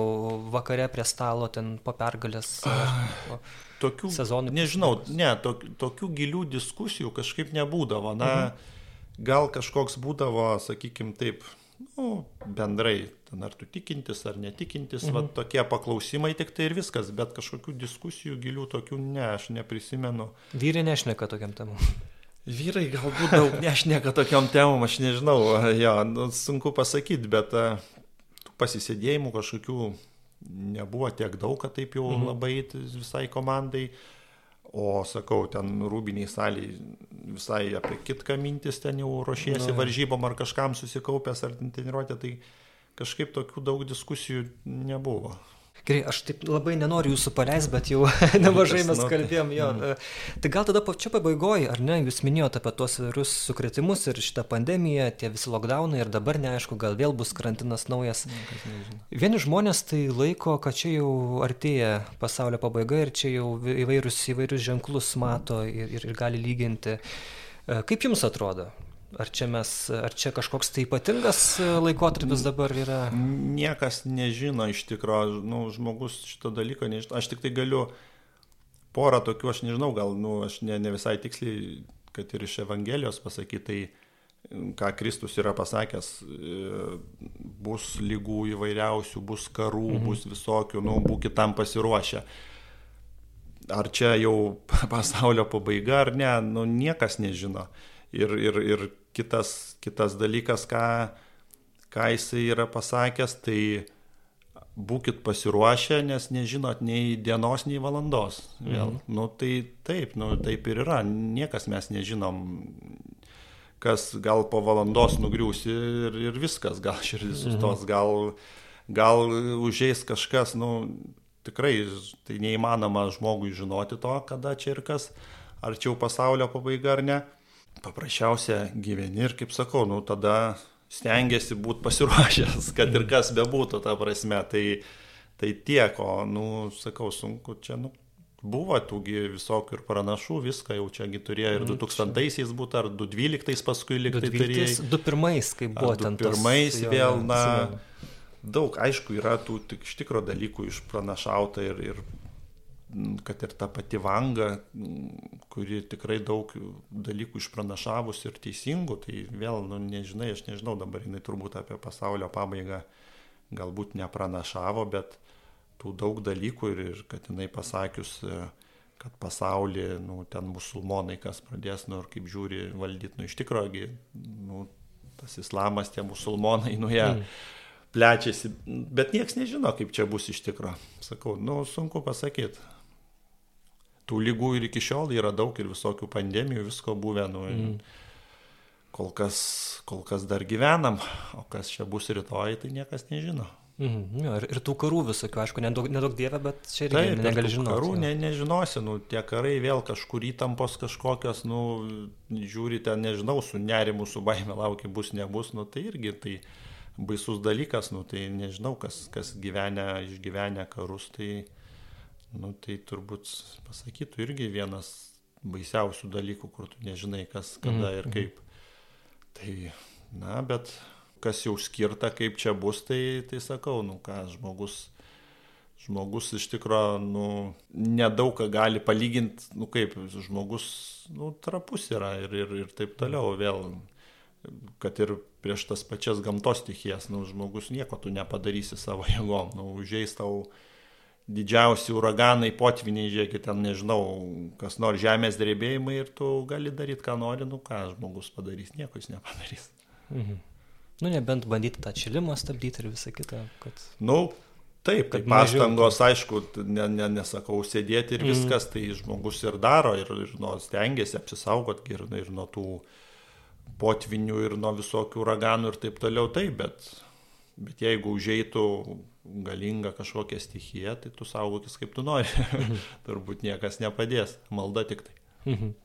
vakare prie stalo, ten po pergalės. Ar, tokių sezonų. Nežinau, ne, to, tokių gilių diskusijų kažkaip nebūdavo. Na, mhm. gal kažkoks būdavo, sakykim, taip, nu, bendrai, ten ar tu tikintis ar netikintis, mhm. va, tokie paklausimai tik tai ir viskas, bet kažkokių diskusijų gilių tokių ne, aš neprisimenu. Vyrai nešneka tokiam temam. Vyrai galbūt daug nešneka tokiam temam, aš nežinau, jo, nu, sunku pasakyti, bet tų pasisėdėjimų kažkokių nebuvo tiek daug, kad taip jau mhm. labai visai komandai. O sakau, ten rūbiniai saliai visai apie kitką mintis ten jau ruošiesi no. varžybom ar kažkam susikaupęs ar treniruotė, tai kažkaip tokių daug diskusijų nebuvo. Gerai, aš taip labai nenoriu jūsų paleisti, bet jau nemažai mes kalbėjom jo. Mm. Tai gal tada čia pabaigoji, ar ne, jūs minėjote apie tuos virus sukretimus ir šitą pandemiją, tie visi lockdownai ir dabar neaišku, gal vėl bus karantinas naujas. Vieni žmonės tai laiko, kad čia jau artėja pasaulio pabaiga ir čia jau įvairius, įvairius ženklus mato ir, ir, ir gali lyginti. E, kaip jums atrodo? Ar čia, mes, ar čia kažkoks tai ypatingas laikotarpis dabar yra? Niekas nežino iš tikrųjų, nu, žmogus šito dalyko nežino. Aš tik tai galiu porą tokių, aš nežinau, gal, nu, aš ne, ne visai tiksliai, kad ir iš Evangelijos pasakyti, tai ką Kristus yra pasakęs, e, bus lygų įvairiausių, bus karų, mhm. bus visokių, nu, būkit tam pasiruošę. Ar čia jau pasaulio pabaiga ar ne, nu, niekas nežino. Ir, ir, ir kitas, kitas dalykas, ką, ką jisai yra pasakęs, tai būkit pasiruošę, nes nežinot nei dienos, nei valandos. Vėl. Mhm. Nu, tai taip, nu, taip ir yra. Niekas mes nežinom, kas gal po valandos nugriūsi ir, ir viskas, gal širdis mhm. sustos, mhm. gal, gal užeis kažkas, nu, tikrai tai neįmanoma žmogui žinoti to, kada čia ir kas, ar čia jau pasaulio pabaiga ar ne paprasčiausia gyveni ir kaip sakau, nu tada stengiasi būti pasiruošęs, kad ir kas bebūtų, ta prasme, tai, tai tiek, o, nu, sakau, sunku čia, nu, buvo tųgi visokių ir pranašų, viską jau čiagi turėjo ir 2000-aisiais mm, būtų, ar 2012 paskui liktai turėjo. 2001, kai buvo ten. 2001 vėl, na, daug, aišku, yra tų tik iš tikro dalykų išpranašauta ir, ir kad ir ta pati vanga, kuri tikrai daug dalykų išpranašavus ir teisingų, tai vėl, nu, nežinai, aš nežinau, dabar jinai turbūt apie pasaulio pabaigą galbūt nepranašavo, bet tų daug dalykų ir, ir kad jinai pasakius, kad pasaulį, nu, ten musulmonai kas pradės, nu, ir kaip žiūri valdyti, nu, iš tikrųjų, nu, tas islamas, tie musulmonai, nu, jie... Mm plečiasi, bet niekas nežino, kaip čia bus iš tikrųjų. Sakau, nu, sunku pasakyti tų lygų ir iki šiol yra daug ir visokių pandemijų, visko buvę. Nu, mm. kol, kas, kol kas dar gyvenam, o kas čia bus rytoj, tai niekas nežino. Mhm, jo, ir, ir tų karų visokių, aišku, nedaug, nedaug dievė, bet čia irgi Taip, negali žinoti. Karų ne, nežinosi, nu, tie karai vėl kažkur įtampos kažkokios, nu, žiūri ten, nežinau, su nerimu, su baime laukia, bus, nebus, nu, tai irgi tai baisus dalykas, nu, tai nežinau, kas, kas gyvenę, išgyvenę karus, tai nu, tai turbūt pasakytų irgi vienas baisiausių dalykų, kur tu nežinai, kas, kada ir mhm. kaip. Tai, na, bet kas jau skirta, kaip čia bus, tai, tai sakau, nu ką, žmogus, žmogus iš tikrųjų, nu, nedaug ką gali palyginti, nu kaip, žmogus, nu, trapus yra ir, ir, ir taip toliau vėl, kad ir prieš tas pačias gamtos stichijas, nu, žmogus nieko tu nepadarysi savo jėgom, nu, užėjai tau didžiausi uraganai, potviniai, žiūrėkit, ten nežinau, kas nors žemės drebėjimai ir tu gali daryti, ką nori, nu ką žmogus padarys, nieko jis nepadarys. Mhm. Nu, nebent bandyti tą atšilimą stabdyti ir visą kitą, kad... Nu, taip, kad pastangos, mažiau... aišku, ne, ne, nesakau, sėdėti ir mhm. viskas, mm. tai žmogus ir daro ir, ir nu, stengiasi apsisaugoti ir, ir nuo tų potvinių ir nuo visokių uraganų ir taip toliau, taip, bet, bet jeigu užeitų galinga kažkokia stichija, tai tu saugokis kaip tu nori. Mhm. Turbūt niekas nepadės, malda tik tai. Mhm.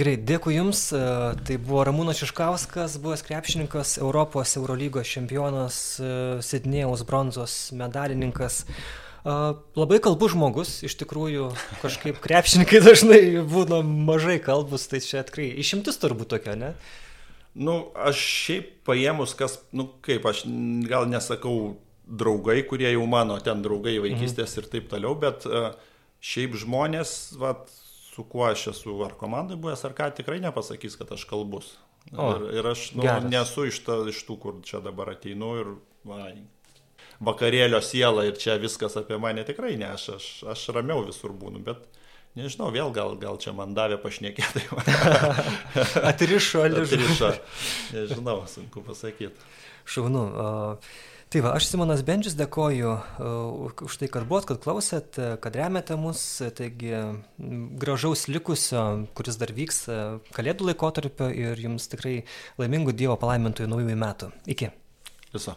Gerai, dėkui Jums. E, tai buvo Ramūnas Šiškauskas, buvęs krepšininkas, Europos Eurolygos čempionas, e, Sidnėjaus bronzos medalininkas. E, labai kalbus žmogus, iš tikrųjų, kažkaip krepšininkai dažnai būna mažai kalbus, tai čia tikrai išimtis turbūt tokia, ne? Nu, aš šiaip paėmus, kas, nu kaip, aš gal nesakau draugai, kurie jau mano ten draugai vaikystės mhm. ir taip toliau, bet uh, šiaip žmonės, vat, su kuo aš esu ar komandai buvęs, ar ką, tikrai nepasakys, kad aš kalbus. O, ir, ir aš nu, geras. nesu iš, ta, iš tų, kur čia dabar ateinu ir va, vakarėlio siela ir čia viskas apie mane tikrai ne, aš, aš, aš ramiau visur būnu, bet nežinau, vėl gal, gal čia man davė pašnekėti. Atrišo, Atrišo. Nežinau, sunku pasakyti. Šaunu. Uh... Tai va, aš Simonas Bendžius dėkoju uh, už tai, kad buvot, kad klausėt, kad remiate mus. Taigi gražaus likusio, kuris dar vyks kalėdų laikotarpio ir jums tikrai laimingų Dievo palaimintojų naujųjų metų. Iki. Viso.